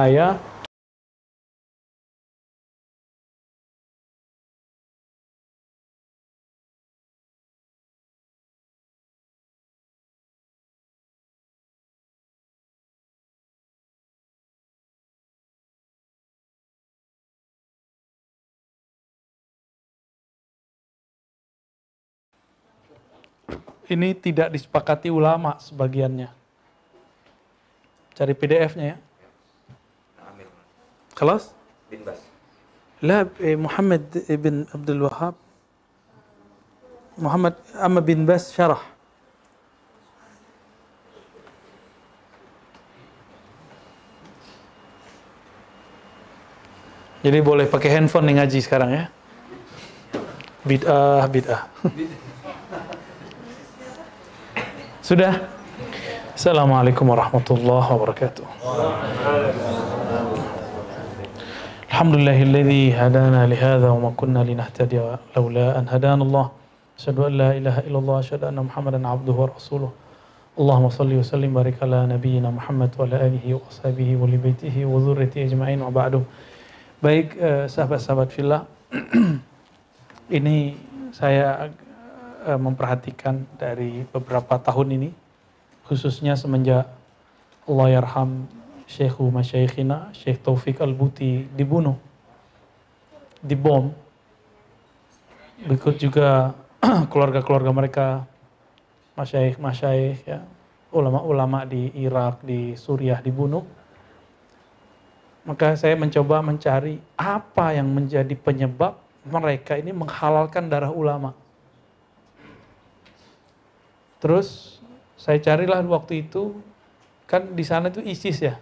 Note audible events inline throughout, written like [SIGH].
saya ini tidak disepakati ulama sebagiannya. Cari PDF-nya ya. Amir Kelas? bin Bas. لا إيه، محمد بن عبد الوهاب محمد أما بن باز شرح Jadi boleh pakai handphone nih ngaji sekarang ya. Bid'ah, bid'ah. Sudah? Assalamualaikum warahmatullahi wabarakatuh. الحمد لله الذي هدانا لهذا وما كنا لنهتدي لولا أن هدانا الله أشهد أن لا إله إلا الله أشهد أن محمدا عبده ورسوله اللهم صل وسلم وبارك على نبينا محمد وعلى آله وصحبه ولبيته وذريته أجمعين وبعد baik sahabat-sahabat villa ini saya memperhatikan dari beberapa tahun ini khususnya semenjak Allah yarham Syekhu Masyaikhina, Syekh Taufik Al-Buti dibunuh, dibom. Berikut juga [CLEARS THROAT] keluarga-keluarga mereka, masyaikh-masyaikh, ya, ulama-ulama di Irak, di Suriah dibunuh. Maka saya mencoba mencari apa yang menjadi penyebab mereka ini menghalalkan darah ulama. Terus saya carilah waktu itu, kan di sana itu ISIS ya,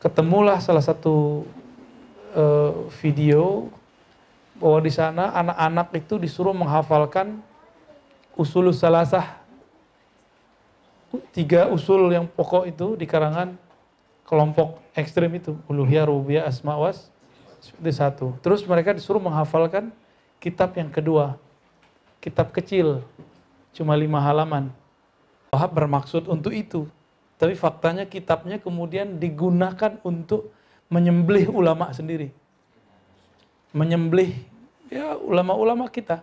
ketemulah salah satu uh, video bahwa di sana anak-anak itu disuruh menghafalkan usul salasah. Tiga usul yang pokok itu di karangan kelompok ekstrim itu. Uluhiyah rububiyah asma was seperti satu. Terus mereka disuruh menghafalkan kitab yang kedua. Kitab kecil cuma lima halaman. Wahab bermaksud untuk itu tapi faktanya kitabnya kemudian digunakan untuk menyembelih ulama sendiri. Menyembelih ya ulama-ulama kita.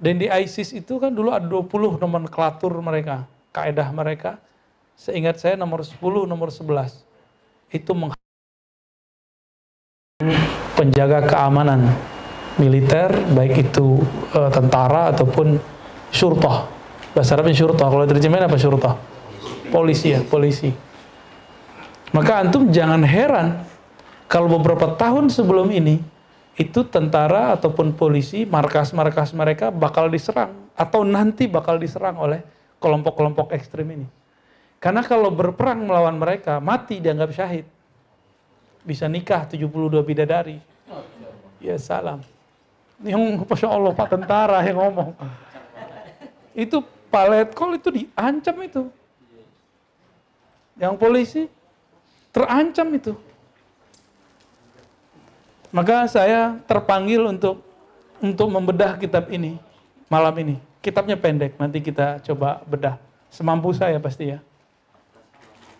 Dan di ISIS itu kan dulu ada 20 nomenklatur mereka, kaedah mereka. Seingat saya nomor 10, nomor 11. Itu meng penjaga keamanan militer, baik itu e, tentara ataupun syurtah. Bahasa Arabnya syurtah, kalau terjemahin apa syurtah? Polisi ya, polisi. Maka antum jangan heran kalau beberapa tahun sebelum ini itu tentara ataupun polisi markas-markas mereka bakal diserang atau nanti bakal diserang oleh kelompok-kelompok ekstrim ini. Karena kalau berperang melawan mereka, mati dianggap syahid. Bisa nikah 72 bidadari. Ya salam. Yang Masya Allah Pak Tentara yang ngomong. Itu Pak Letkol itu diancam itu yang polisi terancam itu. Maka saya terpanggil untuk untuk membedah kitab ini malam ini. Kitabnya pendek, nanti kita coba bedah. Semampu saya pasti ya.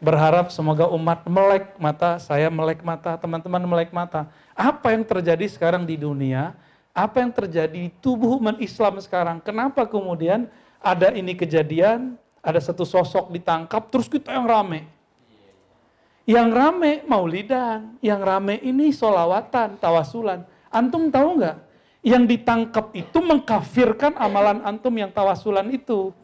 Berharap semoga umat melek mata, saya melek mata, teman-teman melek mata. Apa yang terjadi sekarang di dunia? Apa yang terjadi di tubuh umat Islam sekarang? Kenapa kemudian ada ini kejadian, ada satu sosok ditangkap, terus kita yang rame. Yang rame maulidan, yang rame ini solawatan, tawasulan. Antum tahu nggak? Yang ditangkap itu mengkafirkan amalan antum yang tawasulan itu.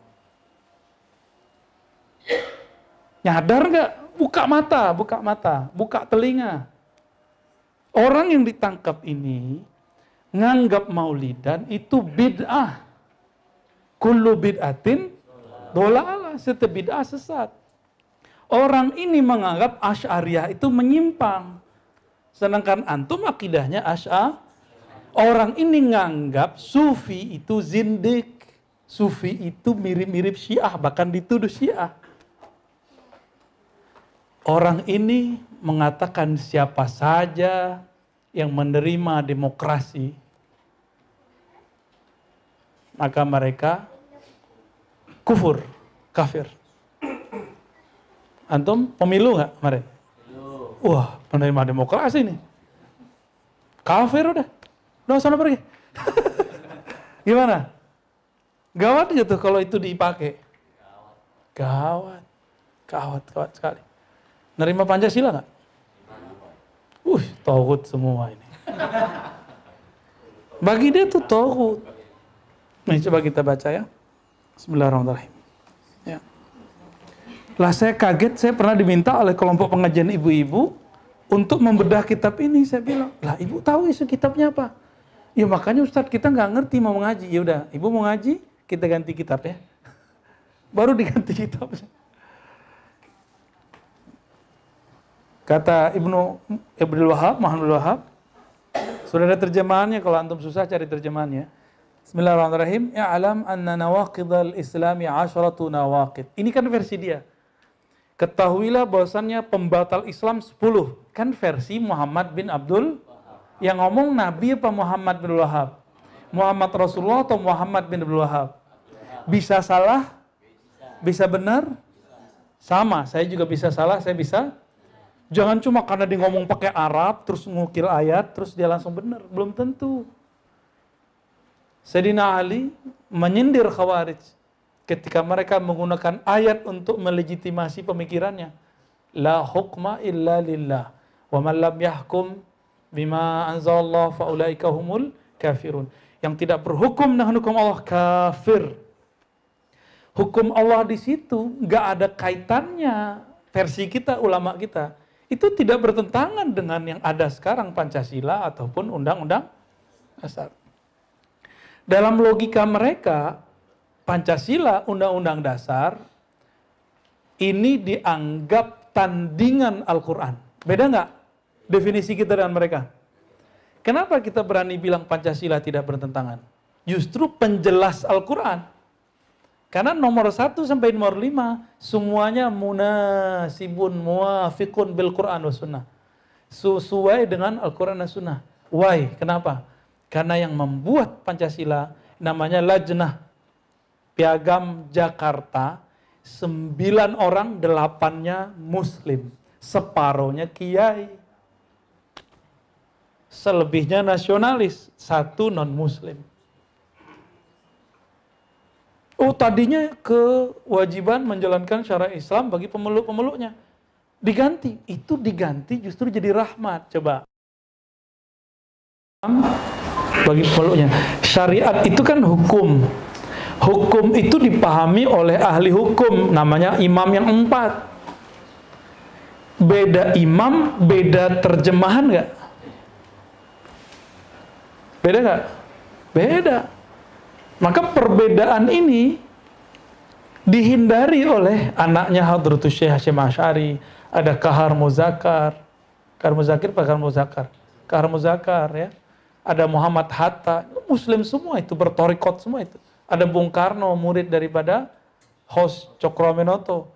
Nyadar nggak? Buka mata, buka mata, buka telinga. Orang yang ditangkap ini nganggap maulidan itu bid'ah. Kullu bid'atin setiap bid'ah sesat. Orang ini menganggap Asy'ariyah itu menyimpang. Sedangkan antum akidahnya Asy'a. Orang ini nganggap Sufi itu zindik. Sufi itu mirip-mirip Syiah, bahkan dituduh Syiah. Orang ini mengatakan siapa saja yang menerima demokrasi, maka mereka kufur, kafir. Antum pemilu nggak kemarin? Wah, penerima demokrasi nih. Kafir udah. Udah sana pergi. [LAUGHS] Gimana? Gawat gitu kalau itu dipakai. Gawat. Gawat, gawat sekali. Nerima Pancasila nggak? Uh, tauhid semua ini. Bagi dia tuh tauhid. Nih coba kita baca ya. Bismillahirrahmanirrahim. Ya. Lah saya kaget, saya pernah diminta oleh kelompok pengajian ibu-ibu untuk membedah kitab ini. Saya bilang, lah ibu tahu isi kitabnya apa? Ya makanya Ustadz kita nggak ngerti mau ngaji. Ya udah, ibu mau ngaji, kita ganti kitab ya. [LAUGHS] Baru diganti kitabnya. Kata Ibnu Ibnu Wahab, Muhammad Wahab, sudah ada terjemahannya kalau antum susah cari terjemahannya. Bismillahirrahmanirrahim. Ya'lam anna nawaqidal islami asharatu nawaqid. Ini kan versi dia. Ketahuilah bahwasannya pembatal Islam 10. Kan versi Muhammad bin Abdul yang ngomong Nabi apa Muhammad bin Wahab? Muhammad Rasulullah atau Muhammad bin Abdul Wahab? Bisa salah? Bisa benar? Sama, saya juga bisa salah, saya bisa Jangan cuma karena dia ngomong pakai Arab, terus ngukil ayat, terus dia langsung benar. Belum tentu. Sayyidina Ali menyindir Khawarij ketika mereka menggunakan ayat untuk melegitimasi pemikirannya. La hukma illa lillah. Wa man lam yahkum bima anzalallah faulaika humul kafirun. Yang tidak berhukum dengan hukum Allah kafir. Hukum Allah di situ nggak ada kaitannya versi kita ulama kita itu tidak bertentangan dengan yang ada sekarang Pancasila ataupun Undang-Undang Dasar. Dalam logika mereka, Pancasila, Undang-Undang Dasar, ini dianggap tandingan Al-Quran. Beda nggak definisi kita dengan mereka? Kenapa kita berani bilang Pancasila tidak bertentangan? Justru penjelas Al-Quran. Karena nomor satu sampai nomor lima semuanya munasibun muafiqun bil Quran wa sunnah. Sesuai dengan Al-Quran dan Sunnah. Why? Kenapa? Karena yang membuat Pancasila namanya Lajnah Piagam Jakarta. Sembilan orang, delapannya Muslim. Separohnya Kiai. Selebihnya nasionalis. Satu non-Muslim. Oh tadinya kewajiban menjalankan syara Islam bagi pemeluk-pemeluknya. Diganti. Itu diganti justru jadi rahmat. Coba. Bagi pemeluknya. Syariat itu kan hukum. Hukum itu dipahami oleh ahli hukum. Namanya imam yang empat. Beda imam, beda terjemahan nggak? Beda nggak? Beda. Maka perbedaan ini dihindari oleh anaknya Hadratus Syekh Hashim Ash'ari, ada Kahar Muzakar, Kahar Muzakir Pak Kahar Muzakar, Kahar Muzakar ya. Ada Muhammad Hatta, muslim semua itu, bertorikot semua itu. Ada Bung Karno, murid daripada host Cokroaminoto.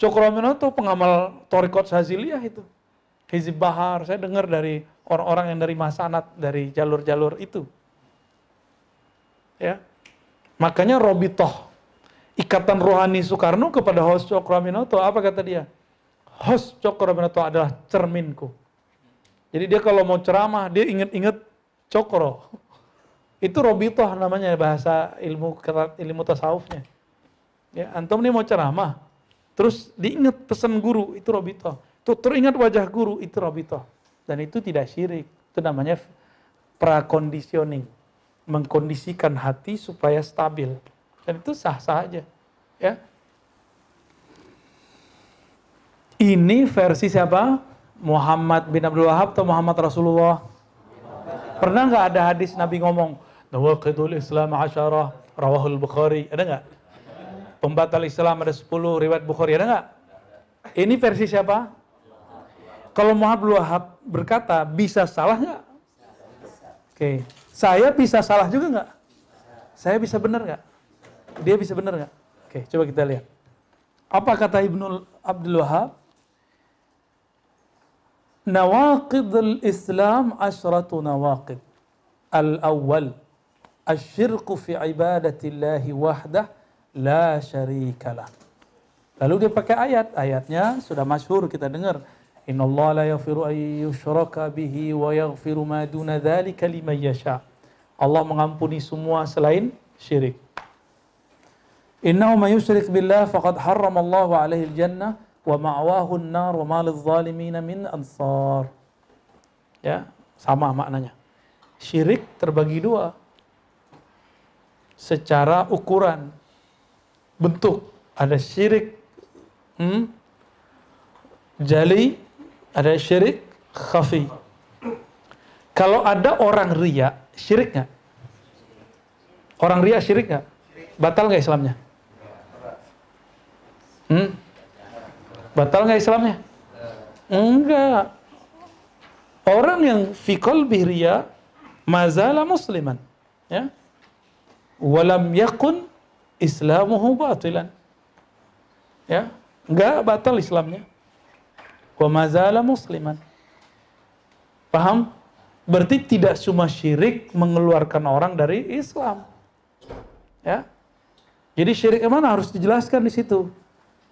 Cokroaminoto pengamal torikot Saziliyah itu. Hizib Bahar, saya dengar dari orang-orang yang dari Masanat, dari jalur-jalur itu. Ya, Makanya Robitoh, ikatan rohani Soekarno kepada host Cokroaminoto, apa kata dia? Host Cokroaminoto adalah cerminku. Jadi dia kalau mau ceramah, dia inget-inget Cokro. Itu Robitoh namanya bahasa ilmu ilmu tasawufnya. Ya, antum ini mau ceramah, terus diingat pesan guru, itu Robitoh. Tuh teringat wajah guru, itu Robitoh. Dan itu tidak syirik, itu namanya praconditioning mengkondisikan hati supaya stabil. Dan itu sah-sah aja. Ya. Ini versi siapa? Muhammad bin Abdul Wahab atau Muhammad Rasulullah? Pernah nggak ada hadis Nabi ngomong, Nawaqidul Islam asyarah, rawahul Bukhari. Ada nggak? Pembatal Islam ada 10, riwayat Bukhari. Ada nggak? Ini versi siapa? Kalau Muhammad Wahab berkata, bisa salah nggak? Oke. Okay. Saya bisa salah juga nggak? Saya bisa benar nggak? Dia bisa benar nggak? Oke, coba kita lihat. Apa kata Ibnu Abdul Wahab? Nawaqid al-Islam asyratu nawaqid. Al-awwal, asyirku fi ibadatillahi wahdah la syarika lah. Lalu dia pakai ayat, ayatnya sudah masyhur kita dengar. Innallaha la yaghfiru an yushraka bihi wa yaghfiru ma duna dzalika liman yasha. Allah mengampuni semua selain syirik. Innahu man yusyrik billah faqad harramallahu alaihi al-jannah wa ma'wahu an-nar wa ma lidh-dhalimin min ansar. Ya, sama maknanya. Syirik terbagi dua. Secara ukuran bentuk ada syirik hmm, jali, ada syirik khafi. Kalau ada orang ria, syirik nggak? Orang ria syirik nggak? Batal nggak Islamnya? Hmm? Batal nggak Islamnya? Enggak. Orang yang fikol ria mazala musliman, ya. Walam yakun islamuhu batilan. Ya, enggak batal Islamnya. Wa mazala musliman. Paham? Berarti tidak cuma syirik mengeluarkan orang dari Islam. Ya. Jadi syirik mana harus dijelaskan di situ.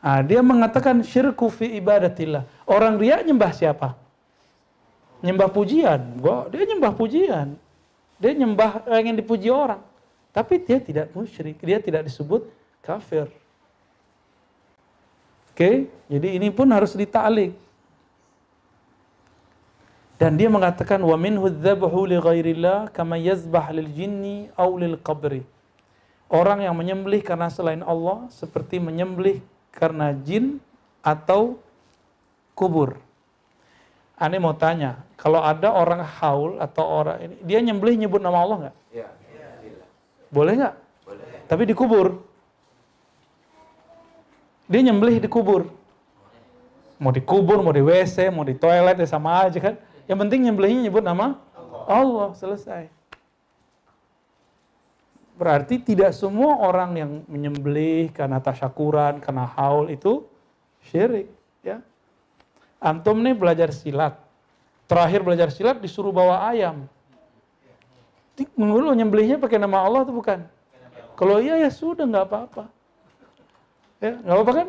Nah, dia mengatakan syirku fi ibadatillah. Orang ria nyembah siapa? Nyembah pujian. Gua dia nyembah pujian. Dia nyembah ingin dipuji orang. Tapi dia tidak musyrik, dia tidak disebut kafir. Oke, jadi ini pun harus ditalik. Dan dia mengatakan wa minhu dzabhu li ghairillah kama yazbah lil jinni aw lil qabri. Orang yang menyembelih karena selain Allah seperti menyembelih karena jin atau kubur. Ane mau tanya, kalau ada orang haul atau orang ini, dia nyembelih nyebut nama Allah nggak? Iya. Boleh nggak? Boleh. Tapi dikubur. Dia nyembelih dikubur. Mau dikubur, mau di WC, mau di toilet ya sama aja kan. Yang penting nyembelihnya nyebut nama Allah, selesai. Berarti tidak semua orang yang menyembelih karena tasyakuran, karena haul itu syirik, ya. Antum nih belajar silat. Terakhir belajar silat disuruh bawa ayam. Lo nyembelihnya pakai nama Allah atau bukan? Kalau iya ya sudah nggak apa-apa. Ya, nggak apa-apa kan?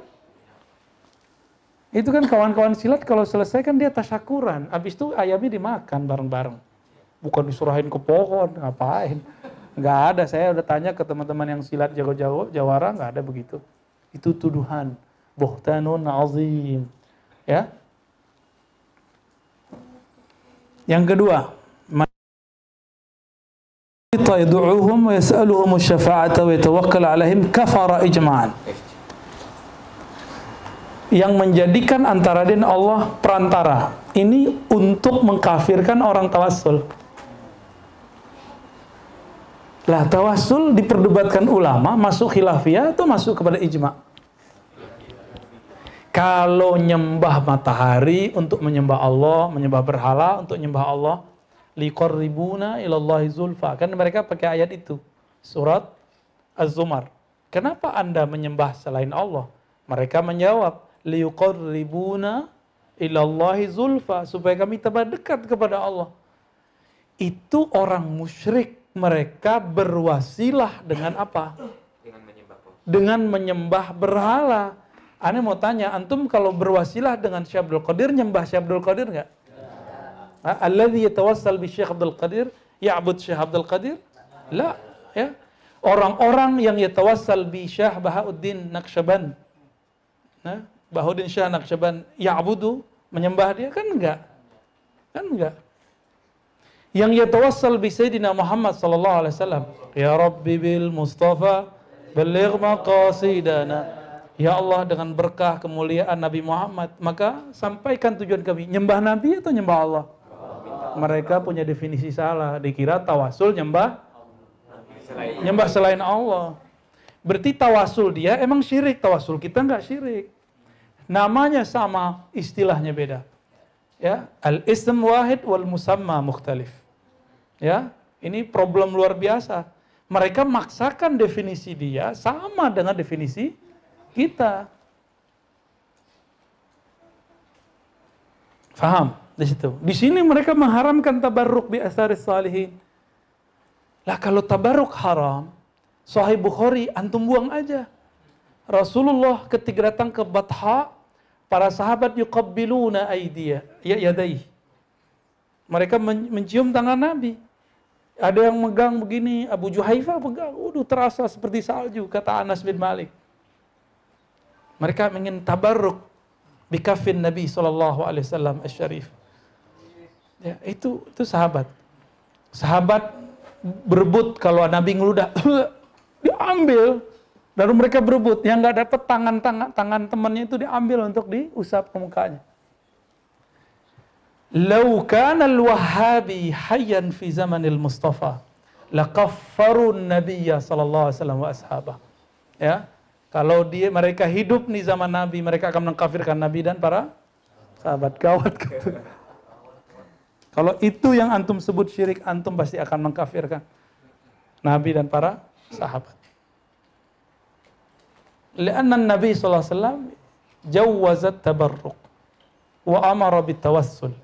Itu kan kawan-kawan silat kalau selesai kan dia tasyakuran. Habis itu ayamnya dimakan bareng-bareng. Bukan disurahin ke pohon, ngapain. Nggak ada, saya udah tanya ke teman-teman yang silat jago-jago, jawara nggak ada begitu. Itu tuduhan. Buhtanun azim. Ya. Yang kedua, حتى يدعوهم ويسألهم الشفاعة ويتوكل wa كفر alaihim yang menjadikan antara dan Allah perantara. Ini untuk mengkafirkan orang tawassul. Lah tawassul diperdebatkan ulama masuk khilafiyah atau masuk kepada ijma? Kalau nyembah matahari untuk menyembah Allah menyembah berhala untuk menyembah Allah liqarribuna ilallahi zulfa. Kan mereka pakai ayat itu. Surat Az-Zumar. Kenapa Anda menyembah selain Allah? Mereka menjawab, liqarribuna ilallahi zulfa supaya kami tambah dekat kepada Allah. Itu orang musyrik. Mereka berwasilah dengan apa? Dengan menyembah. Dengan menyembah berhala. Ane mau tanya, antum kalau berwasilah dengan Syekh Qadir, nyembah Syekh Qadir nggak? Alladhi yatawassal bi Syekh Abdul Qadir, ya'bud Syekh Abdul Qadir? La, ya. Orang-orang yang yatawassal bi Syekh Bahauddin Naqsyaban. Nah, Bahauddin Syekh Naqsyaban ya'budu, menyembah dia kan enggak? Kan enggak? Yang yatawassal bi Sayyidina Muhammad sallallahu alaihi wasallam, ya Rabbi bil Mustafa balligh maqasidana. Ya Allah dengan berkah kemuliaan Nabi Muhammad, maka sampaikan tujuan kami. Nyembah Nabi atau nyembah Allah? Mereka punya definisi salah. Dikira tawasul nyembah nyembah selain Allah. Berarti tawasul dia emang syirik, tawasul kita nggak syirik. Namanya sama, istilahnya beda. Ya, al-ism wahid wal musamma mukhtalif. Ya, ini problem luar biasa. Mereka maksakan definisi dia sama dengan definisi kita. Faham? Di situ. Di sini mereka mengharamkan tabarruk bi asaris salihin. Lah kalau tabarruk haram, Sahih Bukhari antum buang aja. Rasulullah ketika datang ke Batha, para sahabat yuqabbiluna aidiya, ya yadai. Mereka men- mencium tangan Nabi. Ada yang megang begini, Abu Juhaifa pegang, udah terasa seperti salju, kata Anas bin Malik. Mereka ingin tabarruk bikafin Nabi sallallahu alaihi wasallam asy-syarif. Ya, itu itu sahabat. Sahabat berebut kalau Nabi ngeludah, [LAUGHS] diambil. Lalu mereka berebut, yang nggak dapat tangan tangan tangan temannya itu diambil untuk diusap ke mukanya. Lau kana al-Wahhabi hayyan fi zamanil Mustafa laqaffarun nabiyya sallallahu alaihi wasallam wa. Ya. Kalau dia mereka hidup di zaman Nabi, mereka akan mengkafirkan Nabi dan para sahabat gawat. [LAUGHS] Kalau itu yang antum sebut syirik, antum pasti akan mengkafirkan Nabi dan para sahabat. Lianna Nabi SAW jawazat tabarruk wa amara bitawassul.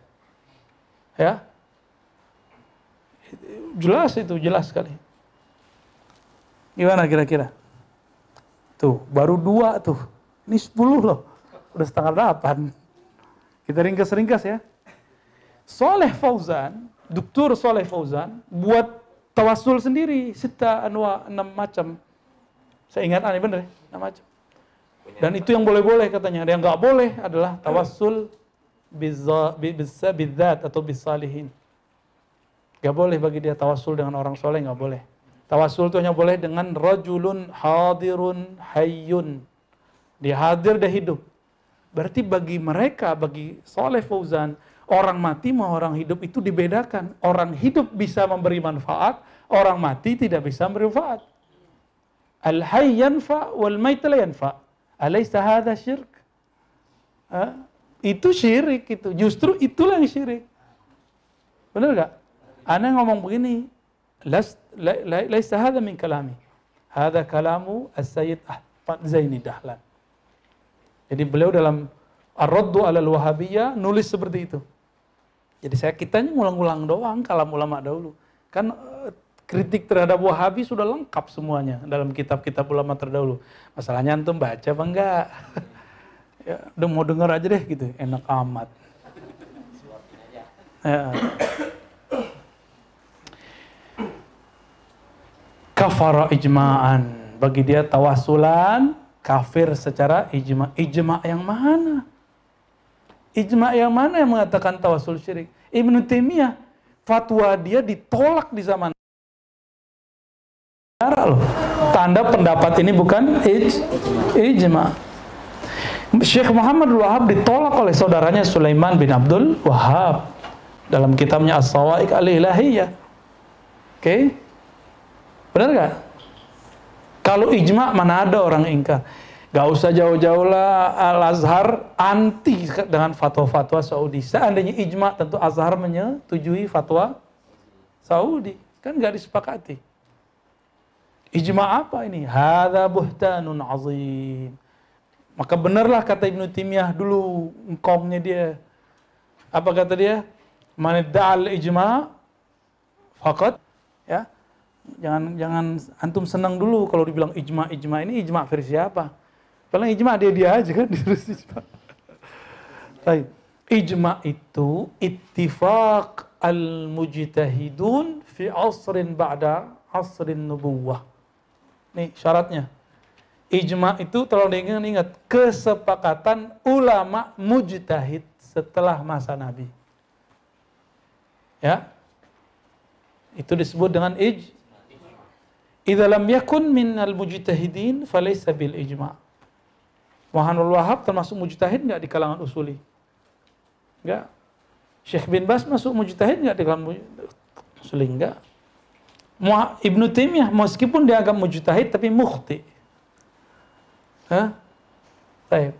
Ya. Jelas itu, jelas sekali. Gimana kira-kira? Tuh, baru dua tuh. Ini sepuluh loh. Udah setengah delapan. Kita ringkas-ringkas ya. Soleh Fauzan, Dr. Soleh Fauzan, buat tawasul sendiri. Sita anwa, enam macam. Saya ingat aneh bener ya, enam macam. Dan itu yang boleh-boleh katanya. Yang nggak boleh adalah tawasul bisa bidzat atau bisalihin. Gak boleh bagi dia tawasul dengan orang soleh, nggak boleh. Tawasul itu hanya boleh dengan rajulun hadirun hayyun. Dia hadir, dia hidup. Berarti bagi mereka, bagi soleh Fauzan, orang mati mau orang hidup itu dibedakan. Orang hidup bisa memberi manfaat, orang mati tidak bisa memberi manfaat. Al-hayy yanfa wal mayt la yanfa. Alaysa hadha syirk? Itu syirik itu. Justru itulah yang syirik. Benar gak? Ana ngomong begini, las la- la- laisa min kalami. Hadha kalamu As-Sayyid Ahmad Zaini Dahlan. Jadi beliau dalam Ar-Raddu alal Wahabiyah nulis seperti itu. Jadi saya kitanya ngulang-ngulang doang kalam ulama dahulu. Kan eh, kritik terhadap Wahabi sudah lengkap semuanya dalam kitab-kitab ulama terdahulu. Masalahnya antum baca apa enggak? [LAUGHS] ya, udah mau denger aja deh gitu, enak amat. Ya. Kafara ijma'an. Bagi dia tawasulan kafir secara ijma. Ijma yang mana? Ijma yang mana yang mengatakan tawasul syirik? Ibnu Taimiyah fatwa dia ditolak di zaman sejarah loh. Tanda pendapat ini bukan ij, ijma. Syekh Muhammad Wahab ditolak oleh saudaranya Sulaiman bin Abdul Wahab dalam kitabnya As-Sawa'iq Al-Ilahiyah. Oke? Benar gak? Kalau ijma mana ada orang ingkar. Gak usah jauh-jauh lah Al-Azhar anti dengan fatwa-fatwa Saudi. Seandainya ijma tentu Azhar menyetujui fatwa Saudi. Kan gak disepakati. Ijma apa ini? Hada buhtanun azim. Maka benarlah kata Ibnu Timiyah dulu engkongnya dia. Apa kata dia? Man da'al ijma faqat ya. Jangan jangan antum senang dulu kalau dibilang ijma ijma ini ijma versi apa? Paling ijma dia dia aja kan [LAUGHS] terus ijma. Baik. Ijma itu ittifaq al-mujtahidun fi asrin ba'da asrin nubuwah. Nih syaratnya. Ijma itu tolong diingat-ingat kesepakatan ulama mujtahid setelah masa Nabi. Ya. Itu disebut dengan ij. Idza lam yakun min al-mujtahidin falaysa bil ijma'. Muhammad Wahab termasuk mujtahid enggak di kalangan usuli? Enggak. Syekh bin Bas masuk mujtahid enggak di kalangan usuli? Enggak. Muha- Ibnu Taimiyah meskipun dia agak mujtahid tapi mukhti. Hah? Baik.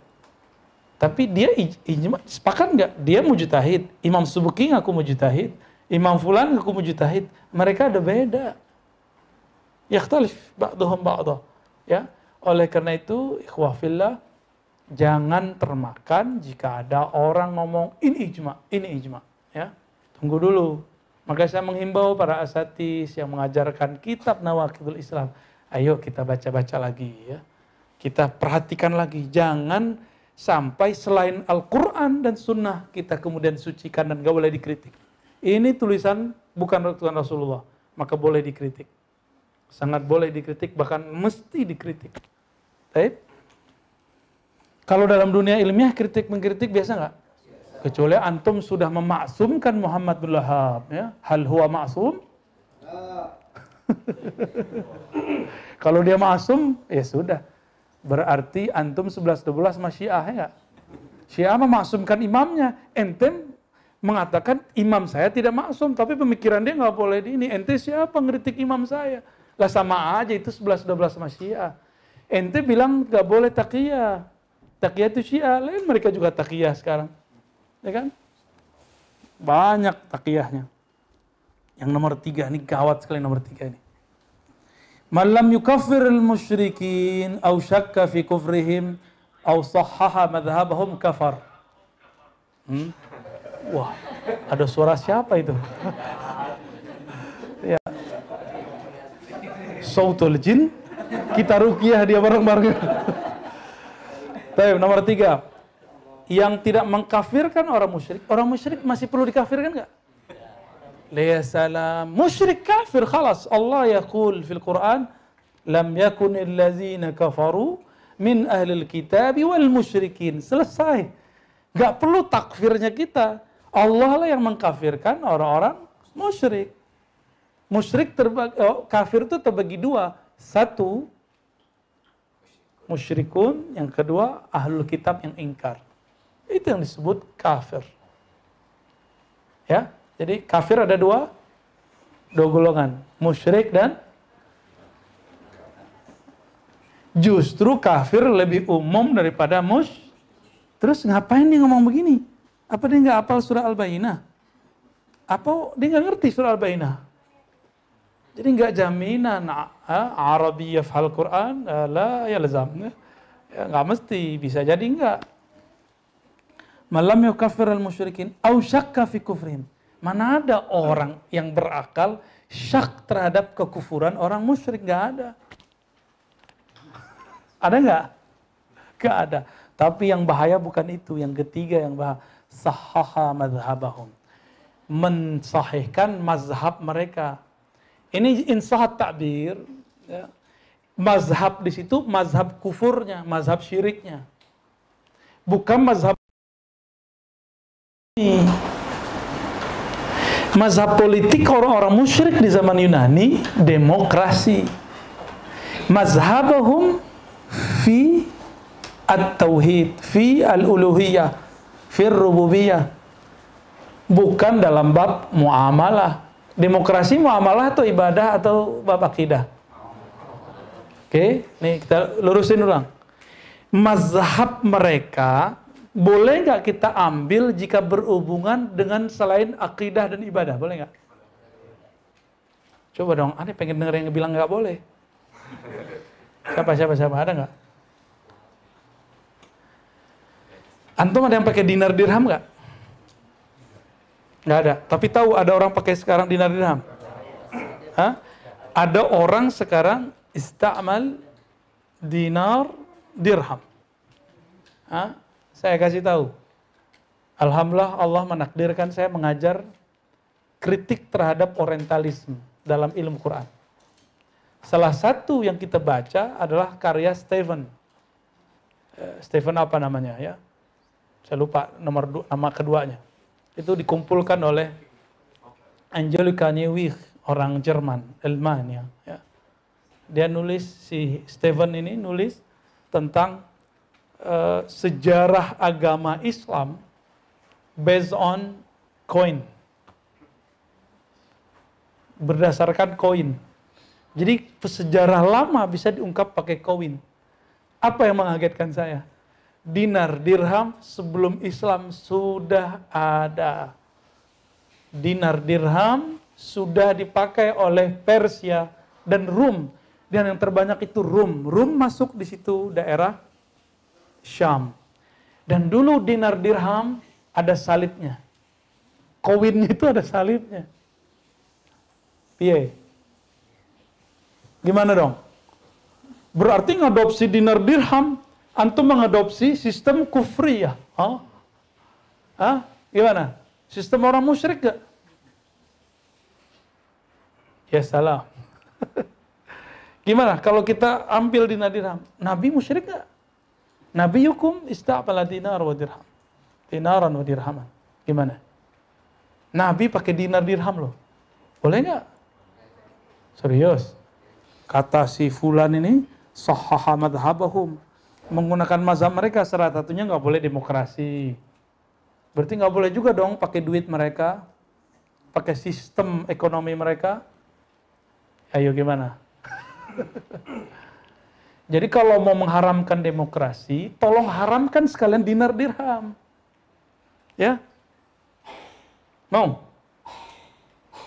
Tapi dia ij- ijma sepakat nggak? Dia mujtahid. Imam Subuki ngaku mujtahid. Imam Fulan ngaku mujtahid. Mereka ada beda. Yakhtalif ba'duhum ba'dah. Ya. Oleh karena itu, ikhwah fillah, jangan termakan jika ada orang ngomong ini ijma, ini ijma. Ya. Tunggu dulu. Maka saya menghimbau para asatis yang mengajarkan kitab Nawakidul Islam. Ayo kita baca-baca lagi ya Kita perhatikan lagi, jangan sampai selain Al-Quran dan Sunnah kita kemudian sucikan dan gak boleh dikritik. Ini tulisan bukan tulisan Rasulullah, maka boleh dikritik. Sangat boleh dikritik, bahkan mesti dikritik. Baik? Kalau dalam dunia ilmiah kritik mengkritik biasa nggak? Kecuali antum sudah memaksumkan Muhammad bin Wahab, ya. Hal huwa maksum? [LAUGHS] Kalau dia maksum, ya sudah. Berarti antum 11-12 masyiah ya Syiah memaksumkan imamnya. Ente mengatakan imam saya tidak maksum, tapi pemikiran dia nggak boleh di ini. Ente siapa ngeritik imam saya? Lah sama aja itu 11-12 masyiah. Ente bilang nggak boleh takiyah. Takiyah itu syiah, lain mereka juga takiyah sekarang. Ya kan? Banyak takiyahnya. Yang nomor tiga, ini gawat sekali nomor tiga ini. Malam yukafir al-musyrikin au syakka fi kufrihim au sahaha madhabahum kafar. Hmm? Wah, ada suara siapa itu? [LAUGHS] ya. Sautul jin, kita rukiah dia bareng-bareng. [LAUGHS] Baik, nomor tiga. Yang tidak mengkafirkan orang musyrik. Orang musyrik masih perlu dikafirkan nggak? Liya salam. Musyrik kafir, khalas. Allah yaqul fil Quran, Lam yakunil lazina kafaru min ahlil kitab wal musyrikin. Selesai. Gak perlu takfirnya kita. Allah lah yang mengkafirkan orang-orang musyrik. Musyrik terbagi, oh, kafir itu terbagi dua. Satu, musyrikun, yang kedua ahlul kitab yang ingkar. Itu yang disebut kafir. Ya, jadi kafir ada dua, dua golongan, musyrik dan justru kafir lebih umum daripada mus. Terus ngapain dia ngomong begini? Apa dia nggak apal surah Al-Bayyinah? Apa dia nggak ngerti surah Al-Bayyinah? Jadi nggak jaminan Arabi yafhal Quran la yalzam. Ya nggak mesti, bisa jadi nggak. Malam yukafir al musyrikin au syakka fi kufrihim. Mana ada orang yang berakal syak terhadap kekufuran orang musyrik? Nggak ada. Ada nggak? Nggak ada. Tapi yang bahaya bukan itu. Yang ketiga yang bahaya. Sahaha madhabahum. Mensahihkan mazhab mereka ini insahat takbir. Ya. Mazhab di situ mazhab kufurnya, mazhab syiriknya. Bukan mazhab ini. Mazhab politik orang-orang musyrik di zaman Yunani demokrasi. Mazhabahum fi at-tauhid, fi al-uluhiyah, fi rububiyah. Bukan dalam bab muamalah. Demokrasi muamalah atau ibadah atau bab akidah? Oke, nih kita lurusin ulang. Mazhab mereka boleh nggak kita ambil jika berhubungan dengan selain akidah dan ibadah? Boleh nggak? Coba dong, aneh pengen denger yang bilang nggak boleh. Siapa, siapa, siapa? Ada nggak? Antum ada yang pakai dinar dirham nggak? Nggak ada. Tapi tahu ada orang pakai sekarang dinar dirham? Hah? Ada orang sekarang istamal dinar dirham. Hah? Saya kasih tahu. Alhamdulillah Allah menakdirkan saya mengajar kritik terhadap orientalisme dalam ilmu Quran. Salah satu yang kita baca adalah karya Stephen. Eh, Stephen apa namanya ya? Saya lupa nomor nama keduanya itu dikumpulkan oleh Angelika Neuwirth, orang Jerman, Elmania. Ya. Dia nulis, si Stephen ini nulis tentang uh, sejarah agama Islam based on coin. Berdasarkan koin. Jadi sejarah lama bisa diungkap pakai koin. Apa yang mengagetkan saya? Dinar dirham sebelum Islam sudah ada. Dinar dirham sudah dipakai oleh Persia dan Rum. Dan yang terbanyak itu Rum. Rum masuk di situ daerah Syam. Dan dulu dinar dirham ada salibnya. Koinnya itu ada salibnya. Piye? Gimana dong? Berarti ngadopsi dinar dirham, antum mengadopsi sistem kufriyah. Hah? Hah? Gimana? Sistem orang musyrik gak? Ya salah. [LAUGHS] Gimana kalau kita ambil dinar dirham? Nabi musyrik gak? Nabi hukum ista'bala dinar wa dirham. Dinaran wa dirhaman. Gimana? Nabi pakai dinar dirham loh. Boleh nggak? Serius. Kata si Fulan ini, sahaha madhabahum. Menggunakan mazhab mereka, salah satunya nggak boleh demokrasi. Berarti nggak boleh juga dong pakai duit mereka, pakai sistem ekonomi mereka. Ayo gimana? [LAUGHS] Jadi kalau mau mengharamkan demokrasi, tolong haramkan sekalian dinar dirham. Ya, Mau?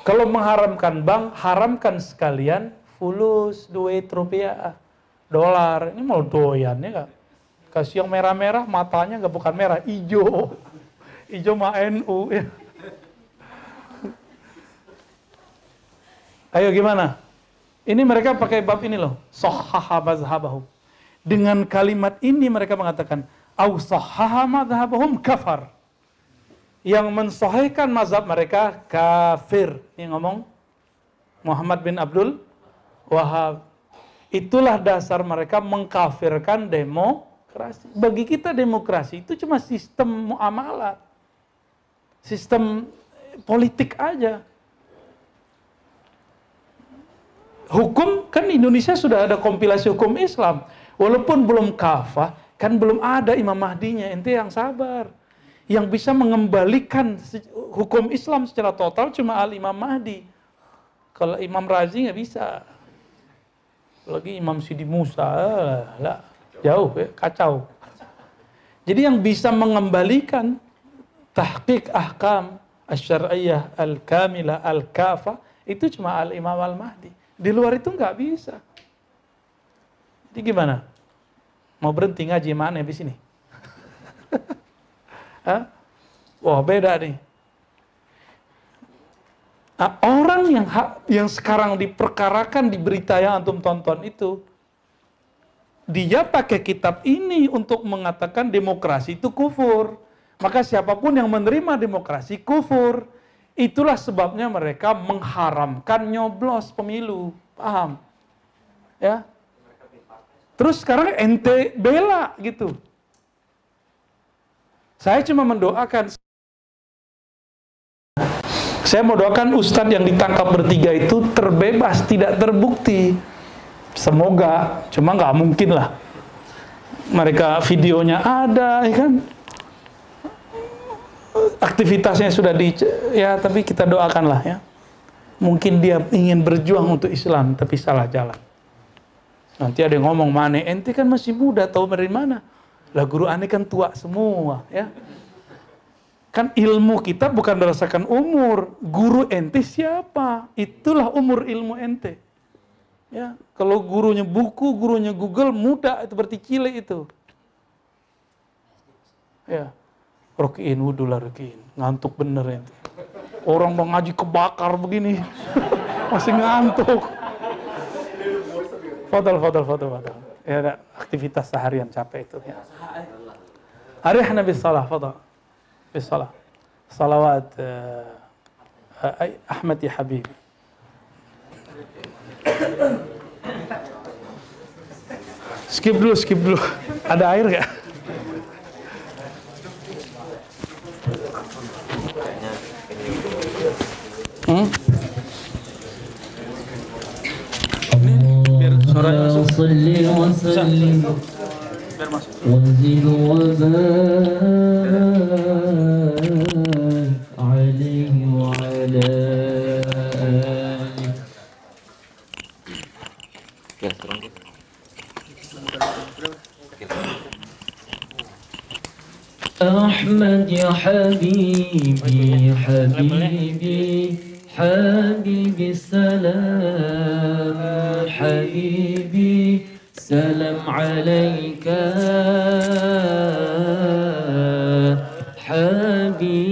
Kalau mengharamkan bank, haramkan sekalian fulus, duit, rupiah, dolar. Ini mau doyan ya nggak? Kasih yang merah-merah, matanya nggak bukan merah, hijau. Hijau mah NU ya. Ayo gimana? Ini mereka pakai bab ini loh. Sohaha mazhabahum. Dengan kalimat ini mereka mengatakan, Au sohaha mazhabahum kafar yang mensahihkan mazhab mereka kafir. Yang ngomong Muhammad bin Abdul Wahab. Itulah dasar mereka mengkafirkan demokrasi. Bagi kita demokrasi itu cuma sistem muamalat. Sistem politik aja. Hukum kan Indonesia sudah ada kompilasi hukum Islam. Walaupun belum kafah, kan belum ada Imam Mahdinya. Ente yang sabar yang bisa mengembalikan hukum Islam secara total cuma Al Imam Mahdi. Kalau Imam Razi nggak bisa. Lagi Imam Sidi Musa, eh, lah, jauh ya, kacau. Jadi yang bisa mengembalikan tahqiq ahkam asyariyah al-kamilah al-kafa itu cuma al-imam al-mahdi. Di luar itu nggak bisa. Jadi gimana? Mau berhenti ngaji mana di sini? [LAUGHS] Wah beda nih. Nah, orang yang yang sekarang diperkarakan di berita yang antum tonton itu, dia pakai kitab ini untuk mengatakan demokrasi itu kufur. Maka siapa pun yang menerima demokrasi kufur. Itulah sebabnya mereka mengharamkan nyoblos pemilu. Paham? Ya. Terus sekarang ente bela gitu. Saya cuma mendoakan. Saya mau doakan ustadz yang ditangkap bertiga itu terbebas, tidak terbukti. Semoga, cuma nggak mungkin lah. Mereka videonya ada, ya kan? Aktivitasnya sudah di, ya tapi kita doakanlah ya. Mungkin dia ingin berjuang untuk Islam, tapi salah jalan. Nanti ada yang ngomong, mana ente kan masih muda, tahu dari mana? Lah guru aneh kan tua semua, ya. Kan ilmu kita bukan berdasarkan umur. Guru ente siapa? Itulah umur ilmu ente. Ya, kalau gurunya buku, gurunya Google, muda itu berarti cilik itu. Ya, rokiin wudhu lah rokiin, ngantuk bener ente. Orang mau ngaji kebakar begini, [LAUGHS] masih ngantuk. Fadal, fadal, fadal, fadal ya aktivitas seharian capek itu ya. Arihna bis salah, fadal. بصلاة صلوات آه، آه، أي أحمد يا حبيبي. سكيب له سكيب له هذا عير صلي وسلم وزد وبارك عليه وعلى آله أحمد يا حبيبي حبيبي حبيبي السلام حبيبي سلام عليك حبيبي.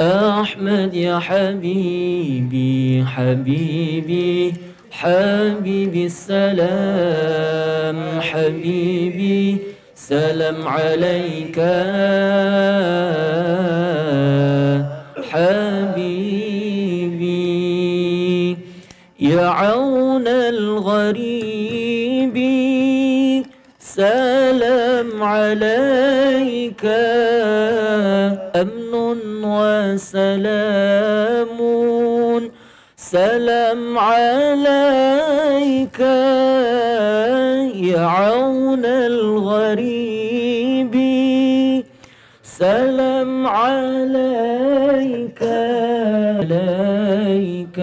أحمد يا حبيبي حبيبي حبيبي السلام حبيبي سلام عليك. حبيبي يا عون الغريب. سلام عليك. أمن وسلام. سلام عليك يا عون الغريب. سلام عليك. عليك.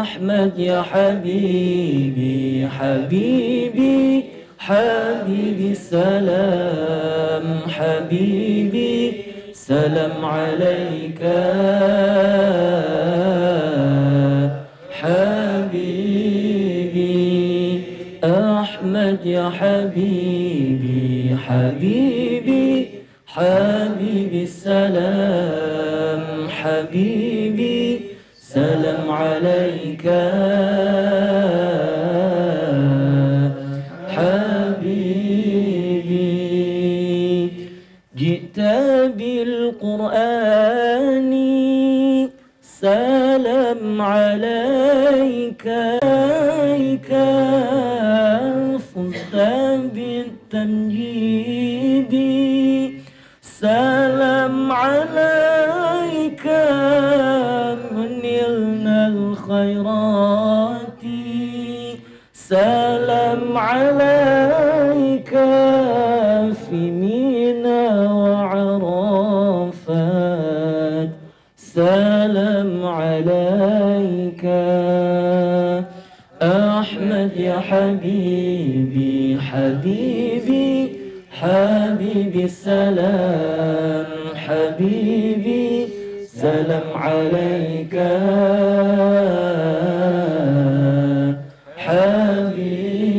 أحمد يا حبيبي حبيبي حبيبي سلام حبيبي سلام عليك. حبيبي أحمد يا حبيبي حبيبي حبيبي السلام حبيبي سلام عليك. حبيبي جئت بالقرآن. سلام عليك. فزت بالتمجيد. الخيرات سلام عليك في منى وعرفات سلام عليك أحمد يا حبيبي حبيبي حبيبي السلام حبيبي سلام عليك. حبيبي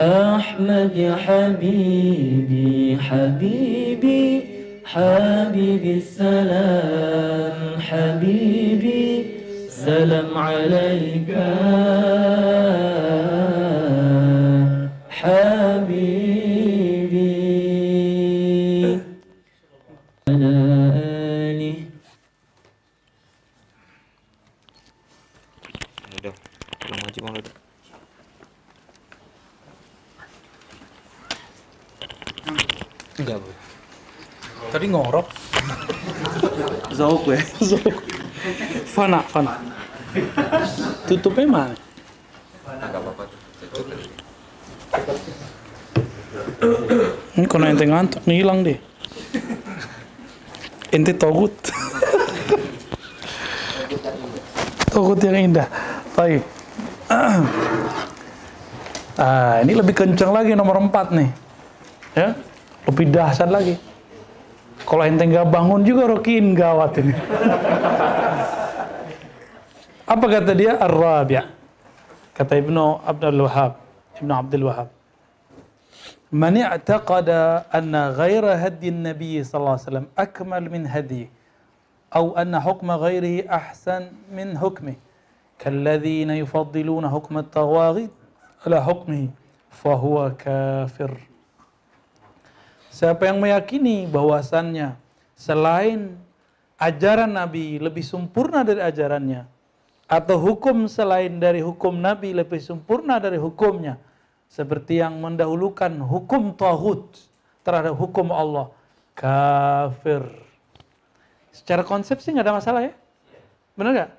أحمد يا حبيبي حبيبي حبيبي السلام حبيبي سلام عليك. Maju mau udah. Enggak, Bu. Tadi ngorok. Zauk ya Fana, fana. Tutupnya mana? Enggak apa-apa. Ini kalau ente ngantuk nih hilang deh. Ente togut. [LAUGHS] togut yang indah. Baik. Ah, ini lebih kencang lagi nomor 4 nih. Ya, lebih dahsyat lagi. Kalau ente nggak bangun juga rokin gawat ini. [LAUGHS] Apa kata dia? Ar-Rabi'. Kata Ibnu Abdul Wahab. Ibnu Abdul Wahab. من اعتقد أن غير هدي النبي صلى الله عليه وسلم أكمل من هديه أو أن حكم غيره أحسن من حكمه كالذين يفضلون حكم الطواغيت ala hukmihi fahuwa kafir. Siapa yang meyakini bahwasannya selain ajaran Nabi lebih sempurna dari ajarannya atau hukum selain dari hukum Nabi lebih sempurna dari hukumnya seperti yang mendahulukan hukum tauhid terhadap hukum Allah kafir. Secara konsep sih nggak ada masalah ya, benar nggak?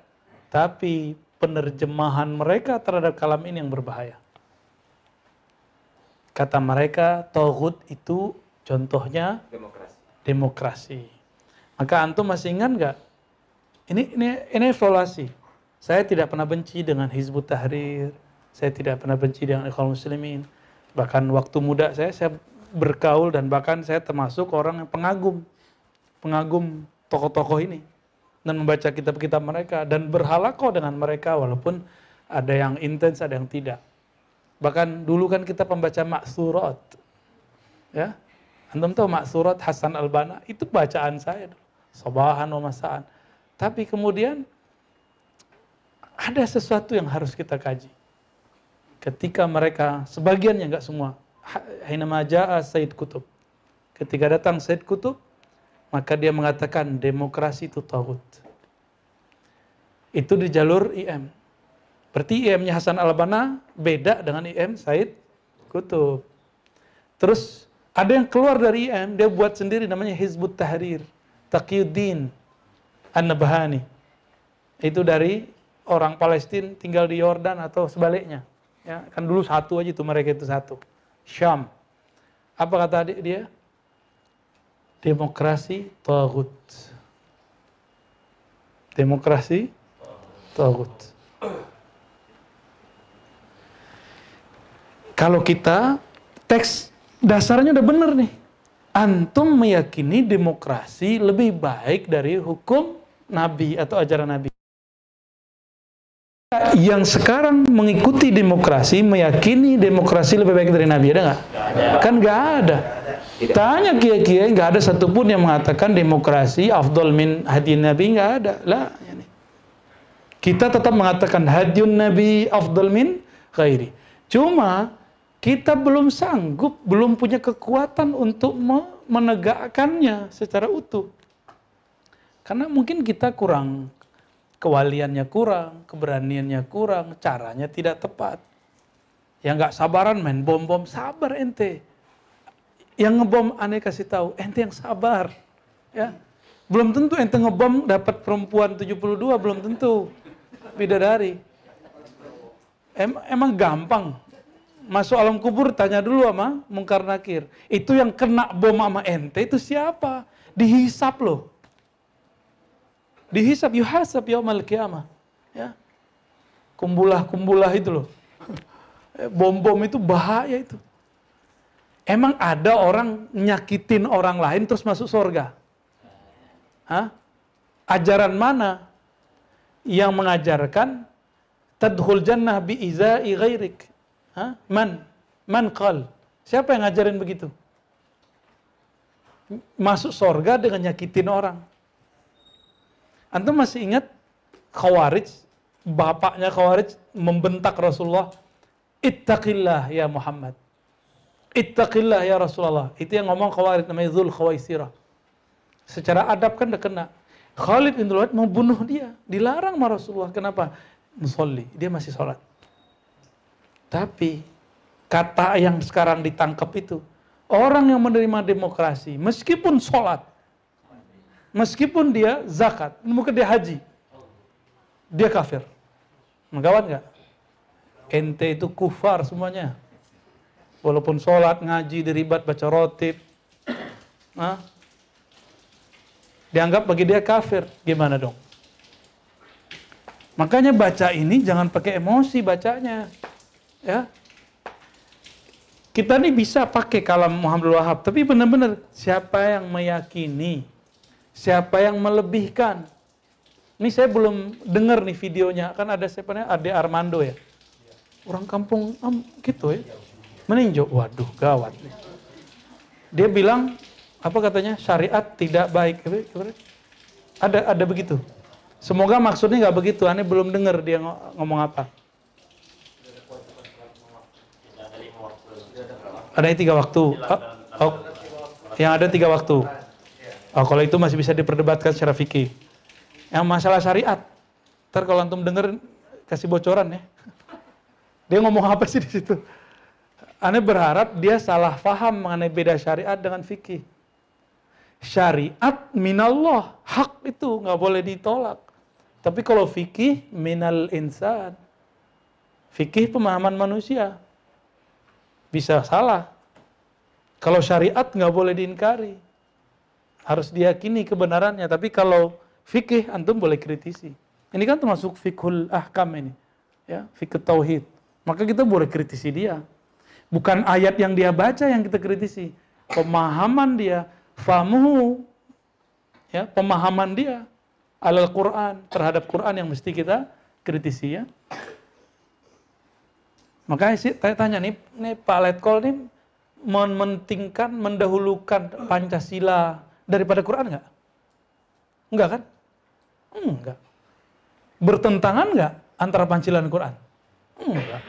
Tapi penerjemahan mereka terhadap kalam ini yang berbahaya kata mereka tauhid itu contohnya Demokrasi. demokrasi. Maka antum masih ingat nggak? Ini ini ini evaluasi. Saya tidak pernah benci dengan Hizbut Tahrir. Saya tidak pernah benci dengan Ikhwan Muslimin. Bahkan waktu muda saya saya bergaul dan bahkan saya termasuk orang yang pengagum pengagum tokoh-tokoh ini dan membaca kitab-kitab mereka dan berhalakoh dengan mereka walaupun ada yang intens ada yang tidak. Bahkan dulu kan kita pembaca maksurat. Ya, Antum tahu maksurat Hasan Al-Banna itu bacaan saya dulu. Sabahan wa masaan. Tapi kemudian ada sesuatu yang harus kita kaji. Ketika mereka, sebagian yang enggak semua, Hina maja'a Said Kutub. Ketika datang Said Kutub, maka dia mengatakan demokrasi itu tawud. Itu di jalur IM. Berarti IM-nya Hasan Al-Banna beda dengan IM Said Kutub. Terus ada yang keluar dari IM, dia buat sendiri namanya Hizbut Tahrir, Taqiyuddin An-Nabhani. Itu dari orang Palestina tinggal di Yordan atau sebaliknya. Ya, kan dulu satu aja itu mereka itu satu. Syam. Apa kata adik dia? Demokrasi tagut. Demokrasi tagut. Kalau kita teks dasarnya udah bener nih. Antum meyakini demokrasi lebih baik dari hukum Nabi atau ajaran Nabi. Yang sekarang mengikuti demokrasi, meyakini demokrasi lebih baik dari Nabi, ada nggak? Kan nggak ada. Tanya kiai-kiai, nggak ada satupun yang mengatakan demokrasi afdol min hadi Nabi, nggak ada. Lah. Kita tetap mengatakan hadiun Nabi afdol min khairi. Cuma kita belum sanggup, belum punya kekuatan untuk menegakkannya secara utuh. Karena mungkin kita kurang, kewaliannya kurang, keberaniannya kurang, caranya tidak tepat. Yang nggak sabaran main bom-bom, sabar ente. Yang ngebom aneh kasih tahu, ente yang sabar. Ya. Belum tentu ente ngebom dapat perempuan 72, belum tentu. Bidadari. Em, emang gampang masuk alam kubur tanya dulu sama mungkar nakir. Itu yang kena bom sama ente itu siapa? Dihisap loh. Dihisap, yuhasab yaumal qiyamah. Ya. Kumbulah-kumbulah itu loh. Bom-bom itu bahaya itu. Emang ada orang nyakitin orang lain terus masuk surga? Hah? Ajaran mana yang mengajarkan tadkhul jannah bi izai ghairik? Hah? Man? Man qal? Siapa yang ngajarin begitu? Masuk sorga dengan nyakitin orang. Antum masih ingat Khawarij, bapaknya Khawarij membentak Rasulullah, Ittaqillah ya Muhammad. Ittaqillah ya Rasulullah. Itu yang ngomong Khawarij namanya Zul Khawaisirah. Secara adab kan udah kena. Khalid bin Walid mau bunuh dia. Dilarang sama Rasulullah. Kenapa? Musolli. Dia masih sholat. Tapi kata yang sekarang ditangkap itu orang yang menerima demokrasi meskipun sholat, meskipun dia zakat, mungkin dia haji, dia kafir. Menggawat nggak? Ente itu kufar semuanya. Walaupun sholat, ngaji, diribat, baca rotib, nah, dianggap bagi dia kafir. Gimana dong? Makanya baca ini jangan pakai emosi bacanya. Ya. Kita nih bisa pakai kalam Muhammad Wahab, tapi benar-benar siapa yang meyakini, siapa yang melebihkan. Ini saya belum dengar nih videonya, kan ada siapa nih, Ade Armando ya. Orang kampung um, gitu ya. Meninjau, waduh gawat nih. Dia bilang, apa katanya, syariat tidak baik. Ada ada begitu. Semoga maksudnya nggak begitu, aneh belum dengar dia ngomong apa. Ada yang tiga waktu. Oh, oh, yang ada tiga waktu. Oh, kalau itu masih bisa diperdebatkan secara fikih. Yang masalah syariat, ntar kalau antum denger kasih bocoran ya. [LAUGHS] Dia ngomong apa sih di situ? Aneh berharap dia salah faham mengenai beda syariat dengan fikih. Syariat minallah, hak itu nggak boleh ditolak. Tapi kalau fikih minal insan, fikih pemahaman manusia bisa salah. Kalau syariat nggak boleh diingkari. Harus diyakini kebenarannya. Tapi kalau fikih, antum boleh kritisi. Ini kan termasuk fikhul ahkam ini. ya Fikih tauhid. Maka kita boleh kritisi dia. Bukan ayat yang dia baca yang kita kritisi. Pemahaman dia, famuhu, ya, pemahaman dia alal Quran terhadap Quran yang mesti kita kritisi ya. Makanya sih tanya, tanya nih, nih Pak Letkol nih mementingkan, mendahulukan Pancasila daripada Quran nggak? Enggak kan? Enggak. Bertentangan nggak antara Pancasila dan Quran? Enggak.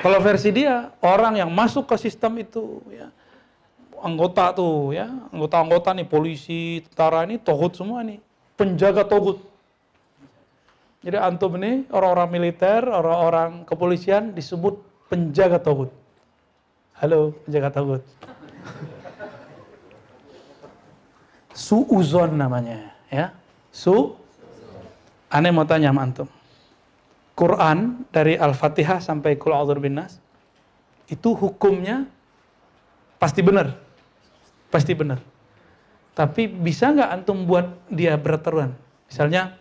Kalau versi dia, orang yang masuk ke sistem itu, ya, anggota tuh, ya, anggota-anggota nih, polisi, tentara ini, tohut semua nih, penjaga tohut. Jadi antum ini orang-orang militer, orang-orang kepolisian disebut penjaga tohut. Halo, penjaga tohut. [LAUGHS] Suuzon namanya, ya. Su. Aneh mau tanya sama antum. Quran dari Al-Fatihah sampai Qul A'udzu Nas itu hukumnya pasti benar. Pasti benar. Tapi bisa nggak antum buat dia beraturan? Misalnya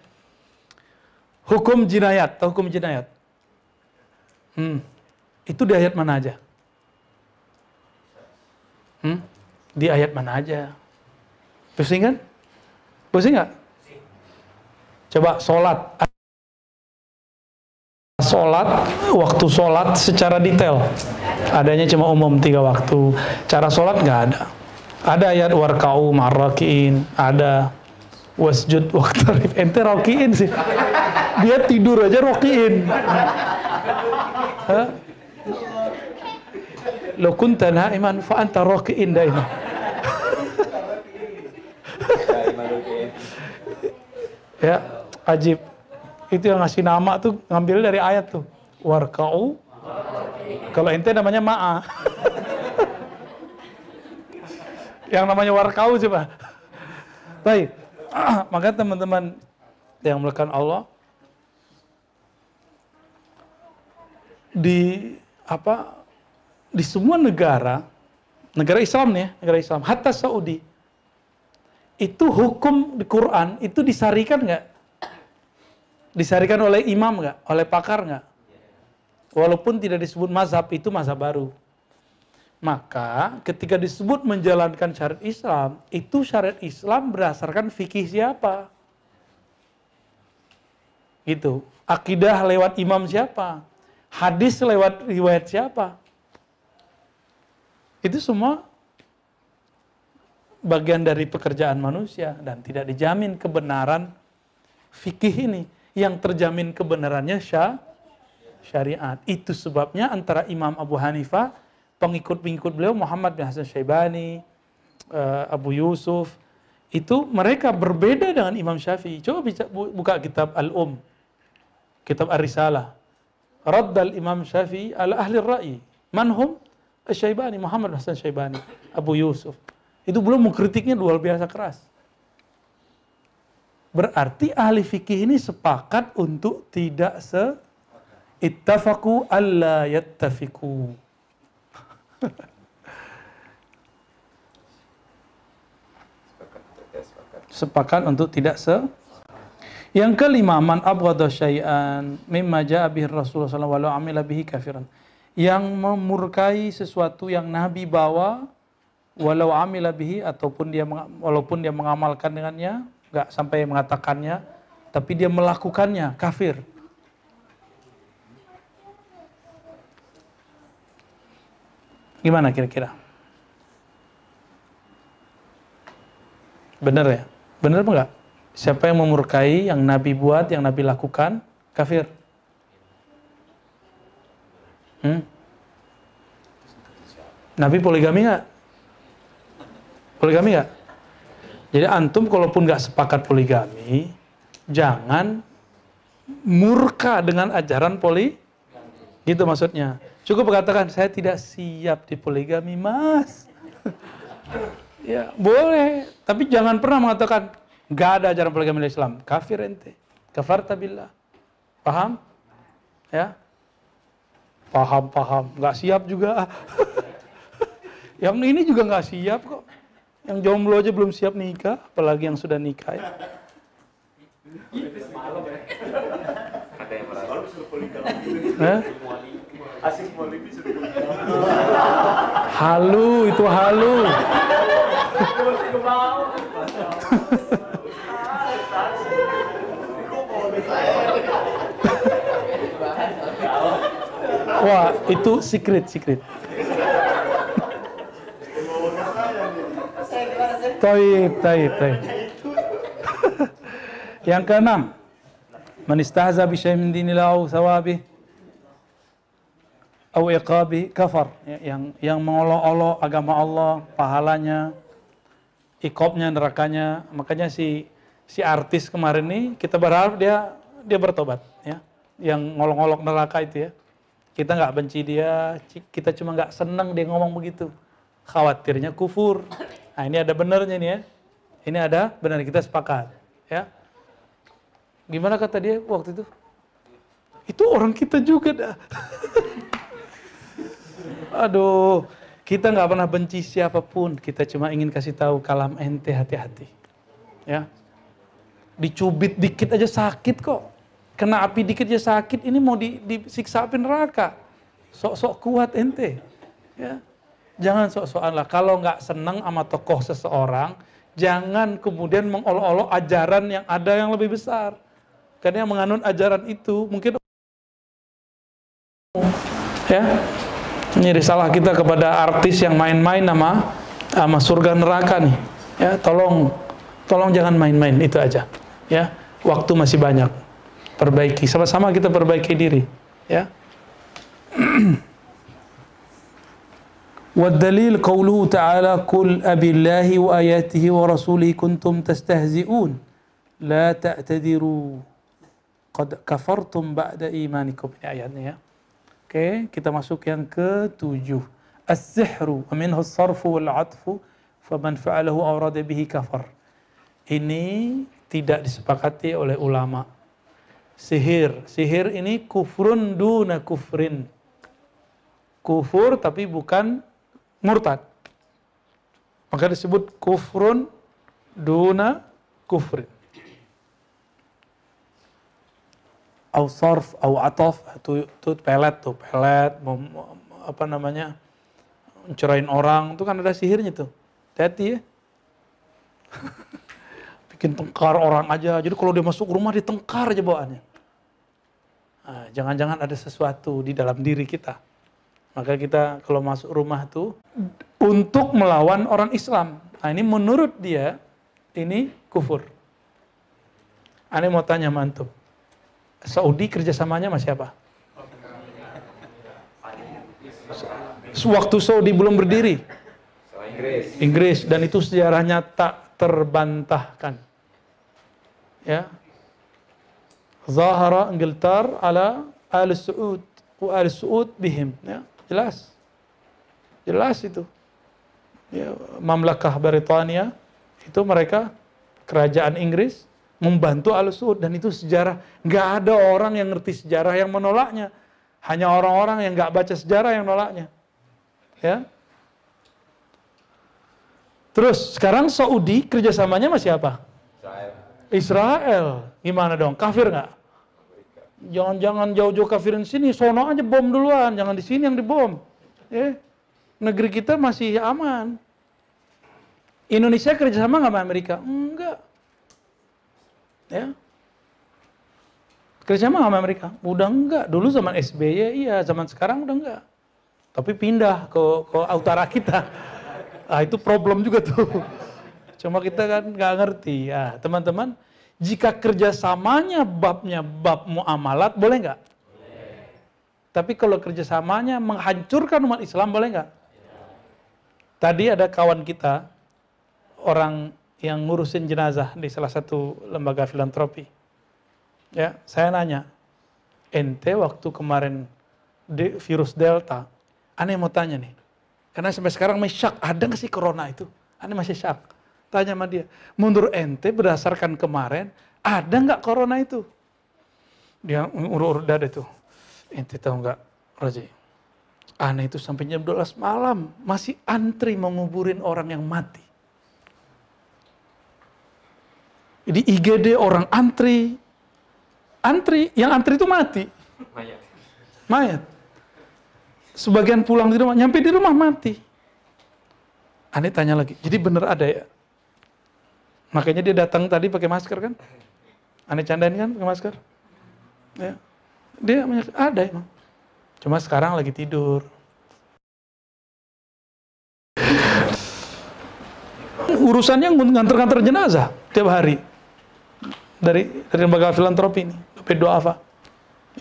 hukum jinayat, atau hukum jinayat. Hmm. Itu di ayat mana aja? Hmm? Di ayat mana aja? Pusing kan? Pusing nggak? Coba sholat. Sholat, waktu sholat secara detail. Adanya cuma umum tiga waktu. Cara sholat nggak ada. Ada ayat warkau marrakiin, ada wasjud waktu [LAUGHS] ente rokiin sih. Dia tidur aja rokiin. Lo kunta na'iman fa anta rokiin daima. [LAUGHS] ya, ajib. Itu yang ngasih nama tuh ngambil dari ayat tuh. Warkau. Kalau ente namanya ma'a. [LAUGHS] yang namanya warkau coba. Baik. [CLEARS THROAT] Maka teman-teman yang melakukan Allah di apa di semua negara negara Islam nih, ya, negara Islam, hatta Saudi itu hukum di Quran itu disarikan nggak? Disarikan oleh imam nggak? Oleh pakar nggak? Walaupun tidak disebut mazhab itu mazhab baru. Maka ketika disebut menjalankan syariat Islam, itu syariat Islam berdasarkan fikih siapa? Gitu. Akidah lewat imam siapa? Hadis lewat riwayat siapa? Itu semua bagian dari pekerjaan manusia dan tidak dijamin kebenaran fikih ini yang terjamin kebenarannya syah, syariat. Itu sebabnya antara Imam Abu Hanifah, pengikut-pengikut beliau Muhammad bin Hasan Syaibani, uh, Abu Yusuf, itu mereka berbeda dengan Imam Syafi'i. Coba buka kitab Al-Um, kitab Ar-Risalah. Raddal Imam Syafi'i ala ahli ra'i. Manhum? Syaibani, Muhammad Hasan Syaibani, Abu Yusuf. Itu belum mengkritiknya luar biasa keras. Berarti ahli fikih ini sepakat untuk tidak se ittafaku alla yattafiku. sepakat untuk tidak se yang kelima man abghadha syai'an mimma ja'a bihi Rasulullah sallallahu alaihi wasallam amila kafiran. Yang memurkai sesuatu yang nabi bawa walau amila bihi ataupun dia walaupun dia mengamalkan dengannya nggak sampai mengatakannya tapi dia melakukannya kafir. Gimana kira-kira? Benar ya? Benar apa enggak siapa yang memurkai yang nabi buat yang nabi lakukan kafir hmm? nabi poligami nggak poligami nggak jadi antum kalaupun nggak sepakat poligami, jangan murka dengan ajaran poli. Gitu maksudnya. Cukup katakan saya tidak siap di poligami, Mas. [LAUGHS] ya, boleh, tapi jangan pernah mengatakan nggak ada ajaran poligami di Islam. Kafir ente. Kafar tabillah. Paham? Ya? Paham, paham. Nggak siap juga. [LAUGHS] Yang ini juga nggak siap kok. Yang jomblo aja belum siap nikah, apalagi yang sudah nikah ya. Halu, itu halu. Wah, itu secret, secret. Taib, taib, taib. Yang keenam, man istahza bi syai' min dinillah au thawabi au iqabi kafar. Yang yang mengolok-olok agama Allah pahalanya ikopnya nerakanya. Makanya si si artis kemarin ini kita berharap dia dia bertobat ya. Yang ngolok-ngolok neraka itu ya. Kita nggak benci dia, kita cuma nggak senang dia ngomong begitu. Khawatirnya kufur. Nah ini ada benernya nih ya. Ini ada benar kita sepakat ya. Gimana kata dia waktu itu? Itu orang kita juga dah. [LAUGHS] Aduh, kita nggak pernah benci siapa pun. Kita cuma ingin kasih tahu kalam ente hati-hati. Ya, dicubit dikit aja sakit kok. Kena api dikit aja sakit. Ini mau di, disiksa api neraka. Sok-sok kuat ente. Ya, jangan sok-sokan lah. Kalau nggak senang sama tokoh seseorang, jangan kemudian mengolok-olok ajaran yang ada yang lebih besar. Karena yang menganut ajaran itu mungkin ya ini risalah kita kepada artis yang main-main sama sama surga neraka nih ya tolong tolong jangan main-main itu aja ya waktu masih banyak perbaiki sama-sama kita perbaiki diri ya والدليل قوله تعالى قل أبي الله وآياته ورسوله كنتم تستهزئون لا تعتذروا قد كفرتم بعد إيمانكم ini ayatnya ya Oke, kita masuk yang ketujuh. As-sihru wa minhu as-sarfu wal 'atfu faman fa'alahu awrada bihi kafar. Ini tidak disepakati oleh ulama. Sihir, sihir ini kufrun duna kufrin. Kufur tapi bukan murtad. Maka disebut kufrun duna kufrin. au sarf au ataf itu itu pelet tuh pelet apa namanya mencerain orang itu kan ada sihirnya tuh hati ya [LAUGHS] bikin tengkar orang aja jadi kalau dia masuk rumah ditengkar aja bawaannya jangan-jangan ada sesuatu di dalam diri kita maka kita kalau masuk rumah tuh untuk melawan orang Islam nah ini menurut dia ini kufur Aneh mau tanya mantu Saudi kerjasamanya sama siapa? Waktu Saudi belum berdiri. Inggris. dan itu sejarahnya tak terbantahkan. Ya. Zahara Ingiltar ala al Saud wa al Saud bihim. Ya, jelas. Jelas itu. Ya, Mamlakah Britania itu mereka kerajaan Inggris membantu al Saud dan itu sejarah. Nggak ada orang yang ngerti sejarah yang menolaknya. Hanya orang-orang yang nggak baca sejarah yang nolaknya ya. Terus sekarang Saudi kerjasamanya sama siapa? Israel. Gimana dong? Kafir nggak jangan-jangan jauh-jauh kafirin sini sono aja bom duluan. Jangan di sini yang dibom. Ya negeri kita masih aman. Indonesia kerjasama nggak sama Amerika? Enggak. Ya. Kerjasama sama Amerika? Udah enggak. Dulu zaman SBY iya. Zaman sekarang udah enggak. Tapi pindah ke ke utara kita. Ah itu problem juga tuh. Cuma kita kan nggak ngerti. Ya teman-teman jika kerjasamanya babnya bab muamalat boleh nggak tapi kalau kerjasamanya menghancurkan umat Islam boleh nggak tadi ada kawan kita orang yang ngurusin jenazah di salah satu lembaga filantropi. Ya, saya nanya, ente waktu kemarin de, virus Delta, aneh mau tanya nih, karena sampai sekarang masih syak, ada nggak sih corona itu? Aneh masih syak. Tanya sama dia, menurut ente berdasarkan kemarin, ada nggak corona itu? Dia urut-urut dada itu. Ente tahu nggak, Roji? Aneh itu sampai jam 12 malam, masih antri mau nguburin orang yang mati. Di IGD orang antri. Antri, yang antri itu mati. Mayat. Mayat. Sebagian pulang di rumah, nyampe di rumah mati. Aneh tanya lagi, jadi bener ada ya? Makanya dia datang tadi pakai masker kan? Aneh candain kan pakai masker? Ya. Dia ada emang. Cuma sekarang lagi tidur. urusannya nganter-nganter jenazah tiap hari dari dari lembaga filantropi ini BP Doafa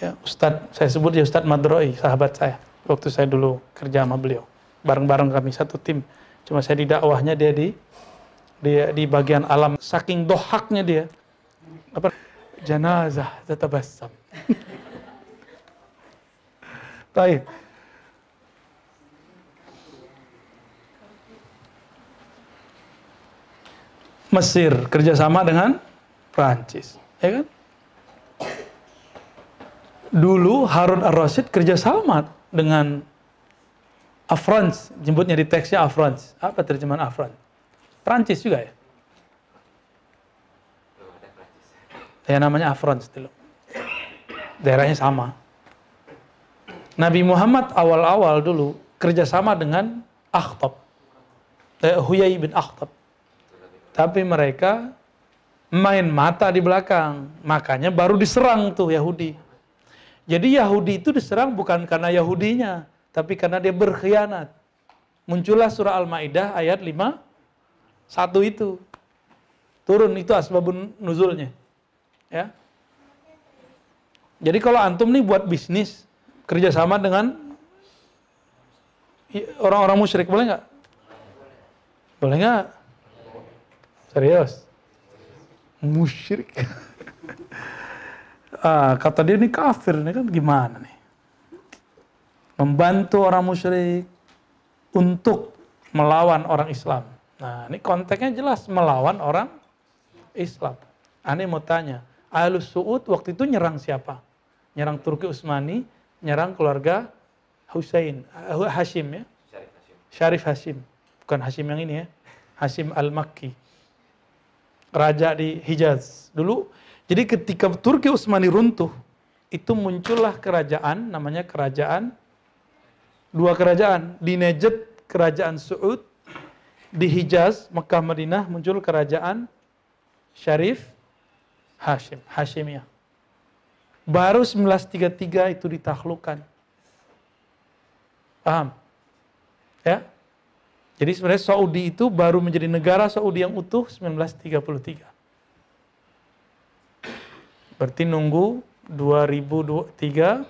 ya Ustadz saya sebut ya Ustadz Madroi sahabat saya waktu saya dulu kerja sama beliau bareng-bareng kami satu tim cuma saya di dakwahnya dia di dia di bagian alam saking dohaknya dia apa janazah tatabassam [LAUGHS] Baik. Mesir kerjasama dengan Prancis, ya kan? Dulu Harun ar-Rasyid kerjasama dengan Afrans, jemputnya di teksnya Afrans. Apa terjemahan Afrans? Prancis juga ya? Ya namanya Afrans dulu. Daerahnya sama. Nabi Muhammad awal-awal dulu kerjasama dengan Akhtab. Eh, Huyai bin Akhtab. Tapi mereka main mata di belakang. Makanya baru diserang tuh Yahudi. Jadi Yahudi itu diserang bukan karena Yahudinya, tapi karena dia berkhianat. Muncullah surah Al-Maidah ayat 5 satu itu. Turun itu asbabun nuzulnya. Ya. Jadi kalau antum nih buat bisnis kerjasama dengan orang-orang musyrik boleh nggak? Boleh nggak? Serius? Musyrik. [LAUGHS] ah, kata dia ini kafir, ini kan gimana nih? Membantu orang musyrik untuk melawan orang Islam. Nah, ini konteksnya jelas melawan orang Islam. Aneh mau tanya, Ahlus Su'ud waktu itu nyerang siapa? Nyerang Turki Utsmani, nyerang keluarga Husain, Hashim ya? Syarif Hashim. Bukan Hashim yang ini ya. Hashim Al-Makki raja di Hijaz dulu. Jadi ketika Turki Utsmani runtuh, itu muncullah kerajaan namanya kerajaan dua kerajaan di Najd kerajaan Saud di Hijaz Mekah Madinah muncul kerajaan Syarif Hashim Hashimiyah baru 1933 itu ditaklukkan paham ya jadi sebenarnya Saudi itu baru menjadi negara Saudi yang utuh 1933. Berarti nunggu 2003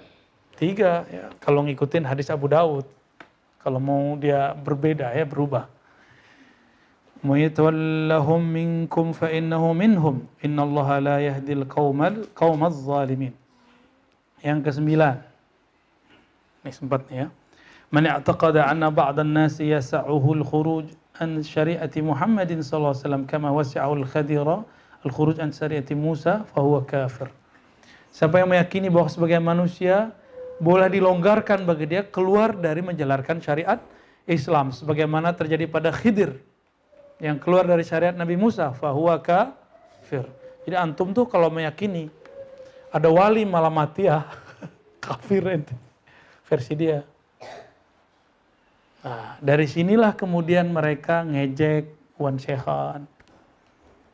tiga ya kalau ngikutin hadis Abu Daud. Kalau mau dia berbeda ya berubah muhitallahum منكم fa منهم minhum innallaha لا yahdil qaumal qaumaz zalimin yang kesembilan. Ini sempat ya. Man i'taqada anna ba'dan nas yas'uhu al-khuruj an syari'ati Muhammadin sallallahu alaihi wasallam kama wasi'ahu al-khadira al-khuruj an syari'ati siapa yang meyakini bahwa sebagai manusia boleh dilonggarkan bagi dia keluar dari menjalankan syariat Islam sebagaimana terjadi pada Khidir yang keluar dari syariat Nabi Musa fahuwa kafir. Jadi antum tuh kalau meyakini ada wali malah mati ya [LAUGHS] kafir ente versi dia. Nah, dari sinilah kemudian mereka ngejek Wan Sehan.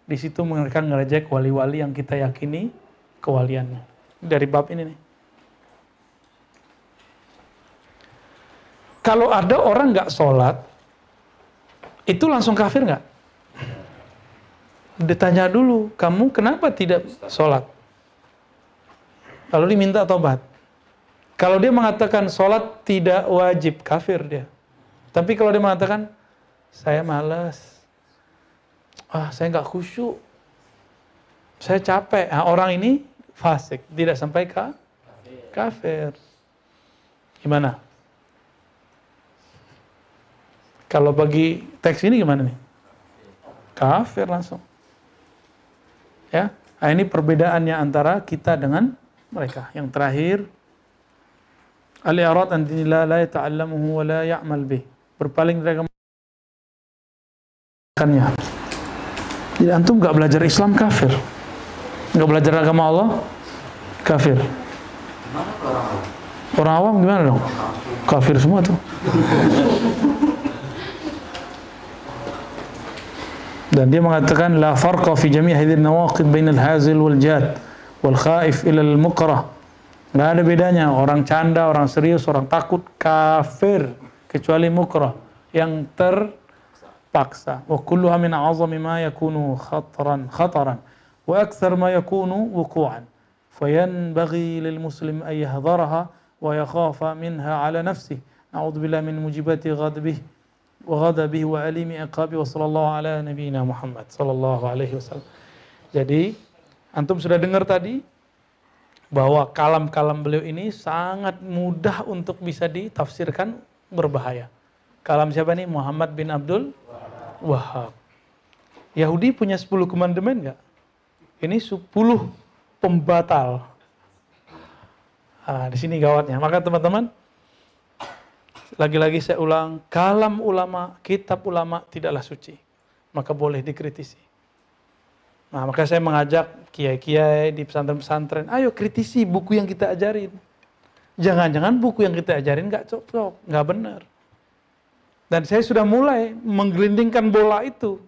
Di situ mereka ngejek wali-wali yang kita yakini kewaliannya. Dari bab ini nih. Kalau ada orang nggak sholat, itu langsung kafir nggak? Ditanya dulu, kamu kenapa tidak sholat? Lalu diminta tobat. Kalau dia mengatakan sholat tidak wajib, kafir dia. Tapi kalau dia mengatakan, saya malas, ah saya nggak khusyuk, saya capek. Nah, orang ini fasik, tidak sampai ke kafir. Gimana? Kalau bagi teks ini gimana nih? Kafir langsung. Ya, nah, ini perbedaannya antara kita dengan mereka. Yang terakhir, al-i'rad an dinillah la yata'allamuhu wa la ya'mal bih. Berpaling dari agama jadi antum nggak belajar Islam kafir. Nggak belajar agama Allah kafir. Orang awam gimana dong? Kafir semua tuh [LAUGHS] dan dia mengatakan la farqa fi jami' hadhihi nawaqid bain al-hazil wal jad wal khaif ila al-mukrah nggak ada bedanya orang canda orang serius orang takut kafir kecuali mukrah yang terpaksa paksa. Wa kulluha min azami ma yakunu khataran khataran wa akthar ma yakunu wuqu'an. Fayanbaghi lil muslim an yahdharaha wa yakhafa minha ala nafsihi. A'udzu billahi min ghadabihi wa alimi iqabi wa sallallahu ala nabiyyina Muhammad sallallahu alaihi wasallam. Jadi antum sudah dengar tadi bahwa kalam-kalam beliau ini sangat mudah untuk bisa ditafsirkan berbahaya. Kalam siapa nih? Muhammad bin Abdul Wahab. Yahudi punya 10 komandemen nggak? Ini 10 pembatal. Nah, di sini gawatnya. Maka teman-teman, lagi-lagi saya ulang, kalam ulama, kitab ulama tidaklah suci. Maka boleh dikritisi. Nah, maka saya mengajak kiai-kiai di pesantren-pesantren, ayo kritisi buku yang kita ajarin. Jangan-jangan buku yang kita ajarin nggak cocok, nggak benar. Dan saya sudah mulai menggelindingkan bola itu.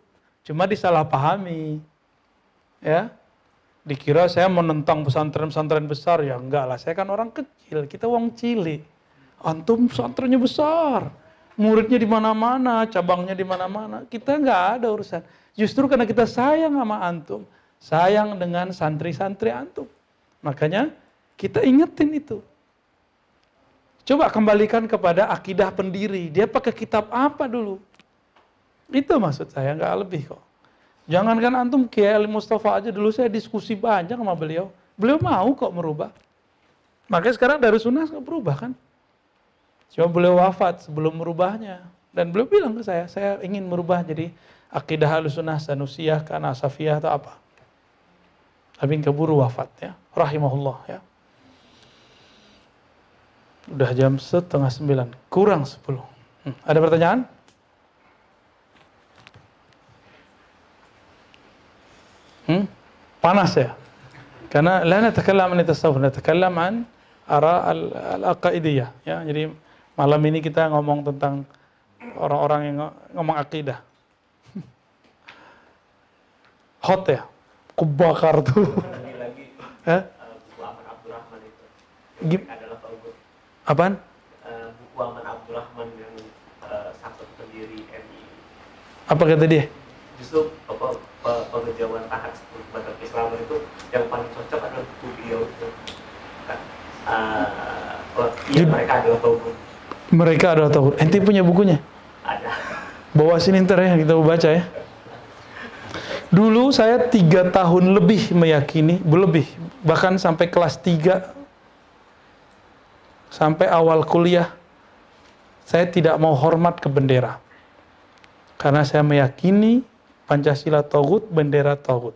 Cuma disalahpahami. Ya. Dikira saya menentang pesantren-pesantren besar. Ya enggak lah, saya kan orang kecil. Kita uang cilik. Antum pesantrennya besar. Muridnya di mana-mana, cabangnya di mana-mana. Kita nggak ada urusan. Justru karena kita sayang sama antum. Sayang dengan santri-santri antum. Makanya kita ingetin itu. Coba kembalikan kepada akidah pendiri. Dia pakai kitab apa dulu? Itu maksud saya, nggak lebih kok. Jangankan antum Kiai Ali Mustafa aja dulu saya diskusi banyak sama beliau. Beliau mau kok merubah. Makanya sekarang dari sunnah berubah kan? Cuma beliau wafat sebelum merubahnya. Dan beliau bilang ke saya, saya ingin merubah jadi akidah sunnah sanusiyah, karena asafiyah atau apa. Tapi keburu wafat ya, rahimahullah ya. Udah jam setengah sembilan, kurang sepuluh. Hmm. Ada pertanyaan? Hmm? Panas ya? Karena la natakallam an tasawuf, natakallam an ara al-aqaidiyah. Ya, jadi malam ini kita ngomong tentang orang-orang yang ngomong akidah. [LAUGHS] Hot ya? Kebakar tuh. Lagi-lagi Hah? uh, buku Aman Abdurrahman itu Gim- adalah Tauhid. Apaan? Uh, buku Aman Abdurrahman yang uh, pendiri MI. Apa kata dia? Justru apa pe- pengejauhan tahat kepada Keislaman itu yang paling cocok adalah buku beliau itu. Kan, uh, oh, iya Jud- mereka adalah Tauhid. Mereka adalah tauhid. Ente punya bukunya? Ada. Bawa sini ntar ya, kita baca ya. Dulu saya tiga tahun lebih meyakini, berlebih, bahkan sampai kelas tiga, sampai awal kuliah, saya tidak mau hormat ke bendera. Karena saya meyakini Pancasila Togut, bendera Togut.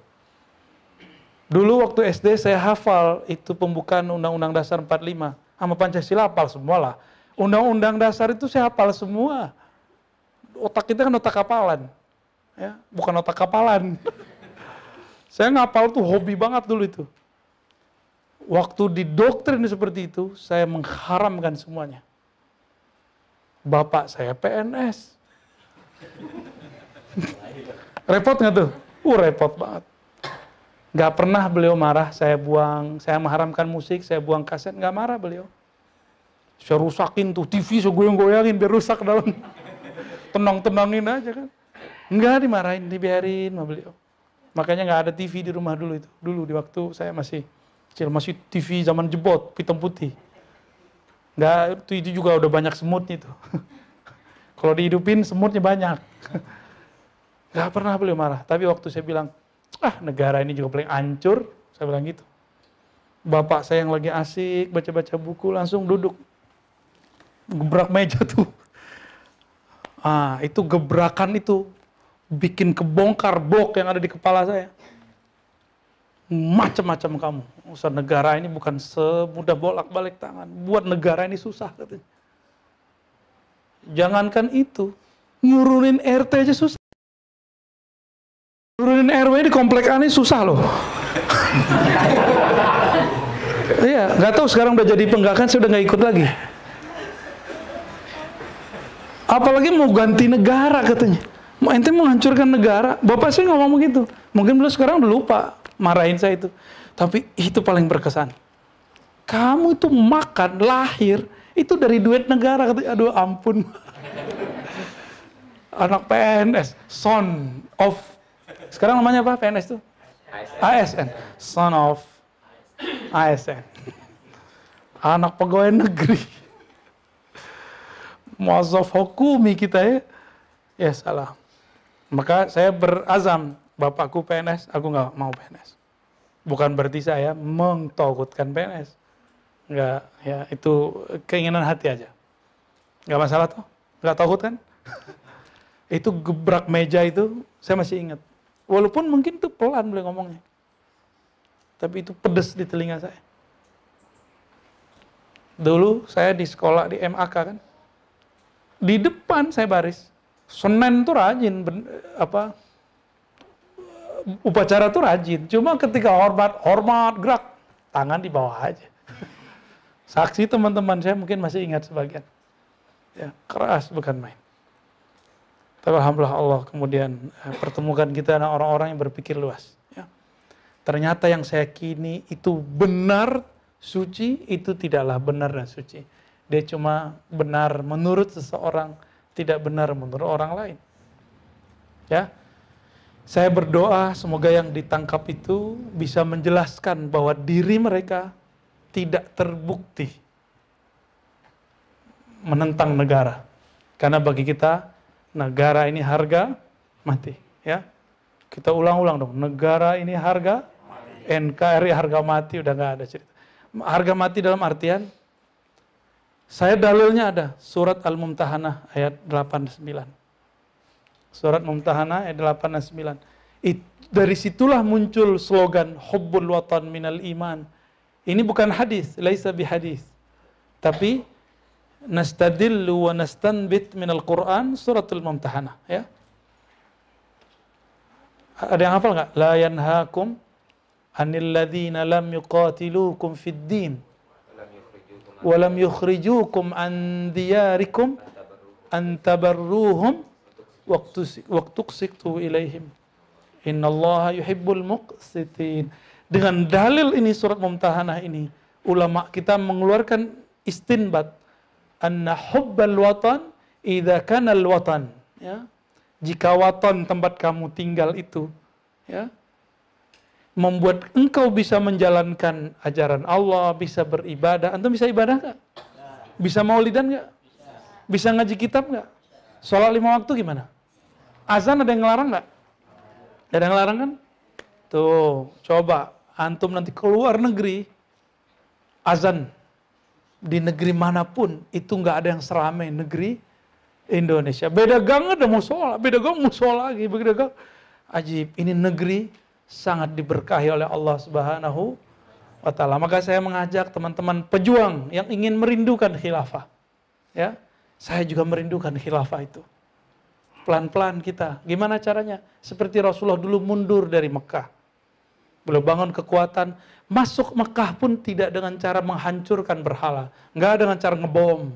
Dulu waktu SD saya hafal itu pembukaan Undang-Undang Dasar 45. Sama Pancasila hafal semua lah. Undang-Undang Dasar itu saya hafal semua. Otak kita kan otak kapalan. Ya, bukan otak kapalan. [LAUGHS] saya ngapal tuh hobi banget dulu itu. Waktu didoktrin seperti itu, saya mengharamkan semuanya. Bapak saya PNS. [LAUGHS] repot nggak tuh? Uh, repot banget. Nggak pernah beliau marah, saya buang, saya mengharamkan musik, saya buang kaset, nggak marah beliau. Saya rusakin tuh TV, saya goyang-goyangin biar rusak dalam. Tenang-tenangin aja kan. Enggak dimarahin, dibiarin sama beliau. Makanya nggak ada TV di rumah dulu itu. Dulu di waktu saya masih kecil, masih TV zaman jebot, hitam putih. Nggak, itu, itu juga udah banyak semutnya itu. [LAUGHS] Kalau dihidupin semutnya banyak. [LAUGHS] Nggak pernah beliau marah. Tapi waktu saya bilang, ah negara ini juga paling hancur, saya bilang gitu. Bapak saya yang lagi asik baca-baca buku langsung duduk. Gebrak meja tuh. Ah, itu gebrakan itu bikin kebongkar bok yang ada di kepala saya. Macam-macam kamu. Usaha negara ini bukan semudah bolak-balik tangan. Buat negara ini susah. Jangankan itu, ngurunin RT aja susah. Nurunin RW di komplek aneh susah loh. [LAUGHS] Iya, nggak tahu sekarang udah jadi penggakan, saya udah nggak ikut lagi. Apalagi mau ganti negara katanya. Mau ente mau hancurkan negara. Bapak saya ngomong begitu. Mungkin beliau sekarang udah lupa marahin saya itu. Tapi itu paling berkesan. Kamu itu makan, lahir, itu dari duit negara. Katanya, aduh ampun. [LAUGHS] anak PNS, son of sekarang namanya apa PNS tuh? ASN, son of ASN. Anak pegawai negeri. Muazzaf hukumi kita ya. Ya salah. Maka saya berazam, bapakku PNS, aku nggak mau PNS. Bukan berarti saya mengtogutkan PNS. Nggak, ya itu keinginan hati aja. Nggak masalah tuh, nggak takut kan? [LAUGHS] itu gebrak meja itu, saya masih ingat. Walaupun mungkin itu pelan boleh ngomongnya. Tapi itu pedes di telinga saya. Dulu saya di sekolah di MAK kan. Di depan saya baris. Senin tuh rajin ben- apa upacara tuh rajin. Cuma ketika hormat, hormat gerak tangan di bawah aja. Saksi teman-teman saya mungkin masih ingat sebagian. Ya, keras bukan main. Tapi alhamdulillah Allah kemudian eh, pertemukan kita dengan orang-orang yang berpikir luas. Ya. Ternyata yang saya kini itu benar suci, itu tidaklah benar dan suci. Dia cuma benar menurut seseorang, tidak benar menurut orang lain. Ya, saya berdoa semoga yang ditangkap itu bisa menjelaskan bahwa diri mereka tidak terbukti menentang negara. Karena bagi kita negara ini harga mati, ya. Kita ulang-ulang dong, negara ini harga NKRI harga mati udah nggak ada cerita. Harga mati dalam artian saya dalilnya ada surat Al-Mumtahanah ayat 89. Surat Mumtahanah ayat 8 dan 9. It, dari situlah muncul slogan hubbul watan minal iman. Ini bukan hadis, laisa bihadis. Tapi nastadillu wa nastanbit minal Quran suratul Mumtahanah ya. Ada yang hafal nggak? La yanhaakum anil ladzina lam yuqatilukum fid din wa lam yukhrijukum an diyarikum an tabarruhum waqtu waqtuqsitu ilaihim. Innallaha yuhibbul muqsitin. Dengan dalil ini surat Mumtahanah ini, ulama kita mengeluarkan istinbat anna hubbal watan idza kana al watan ya. Jika watan tempat kamu tinggal itu ya membuat engkau bisa menjalankan ajaran Allah, bisa beribadah. Antum bisa ibadah nggak? Bisa maulidan nggak? Bisa ngaji kitab nggak? Sholat lima waktu gimana? Azan ada yang ngelarang nggak? Ada yang ngelarang kan? Tuh, coba antum nanti keluar negeri, azan di negeri mana pun itu nggak ada yang seramai negeri Indonesia. Beda gang ada musola, beda gang musola lagi, beda gang. Ajib, ini negeri sangat diberkahi oleh Allah Subhanahu wa taala. Maka saya mengajak teman-teman pejuang yang ingin merindukan khilafah. Ya. Saya juga merindukan khilafah itu. Pelan-pelan kita. Gimana caranya? Seperti Rasulullah dulu mundur dari Mekah. Beliau bangun kekuatan. Masuk Mekah pun tidak dengan cara menghancurkan berhala. Nggak dengan cara ngebom.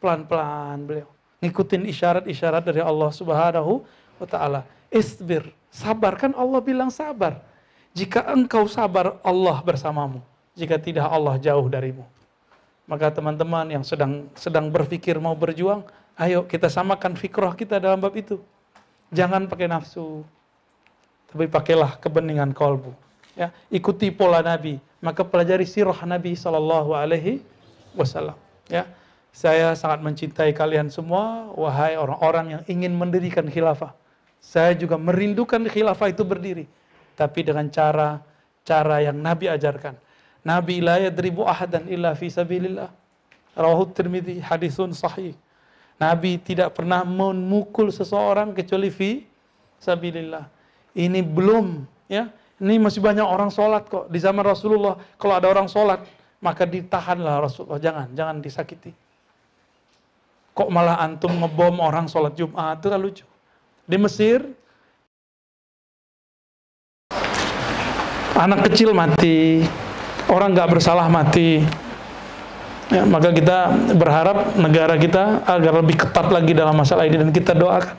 Pelan-pelan beliau. Ngikutin isyarat-isyarat dari Allah subhanahu wa ta'ala. Isbir. Sabar. Kan Allah bilang sabar. Jika engkau sabar, Allah bersamamu. Jika tidak, Allah jauh darimu. Maka teman-teman yang sedang sedang berpikir mau berjuang, ayo kita samakan fikroh kita dalam bab itu. Jangan pakai nafsu, tapi pakailah kebeningan kolbu. Ya, ikuti pola Nabi, maka pelajari sirah Nabi Shallallahu Alaihi Wasallam. Ya, saya sangat mencintai kalian semua, wahai orang-orang yang ingin mendirikan khilafah. Saya juga merindukan khilafah itu berdiri, tapi dengan cara cara yang Nabi ajarkan. Nabi la yadribu ahadan illa fi sabilillah. Rawahu Tirmidzi hadisun sahih. Nabi tidak pernah memukul seseorang kecuali fi sabilillah. Ini belum ya. Ini masih banyak orang sholat kok di zaman Rasulullah. Kalau ada orang sholat maka ditahanlah Rasulullah. Jangan, jangan disakiti. Kok malah antum ngebom orang sholat Jumat itu kan lucu. Di Mesir anak kecil mati, orang nggak bersalah mati. Ya, maka kita berharap negara kita agar lebih ketat lagi dalam masalah ini dan kita doakan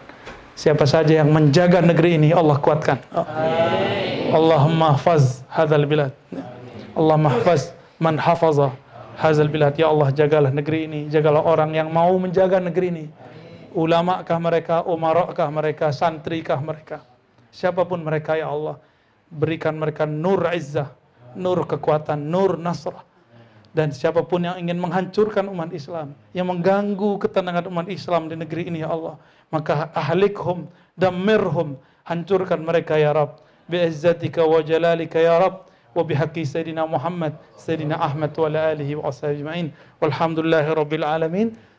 siapa saja yang menjaga negeri ini Allah kuatkan. Allahumma hafaz bilad. Allahumma hafaz man hafaza hadzal bilad. Ya Allah jagalah negeri ini, jagalah orang yang mau menjaga negeri ini. Ulama kah mereka, umarok kah mereka, santri kah mereka. Siapapun mereka ya Allah, berikan mereka nur izzah, nur kekuatan, nur nasrah. Dan siapapun yang ingin menghancurkan umat Islam, yang mengganggu ketenangan umat Islam di negeri ini ya Allah, maka ahlikhum, damirhum, hancurkan mereka ya Rabb. Bi'izzatika wa jalalika ya Rabb. وبحق سيدنا محمد سيدنا أحمد وعلى آله وأصحابه أجمعين والحمد لله رب العالمين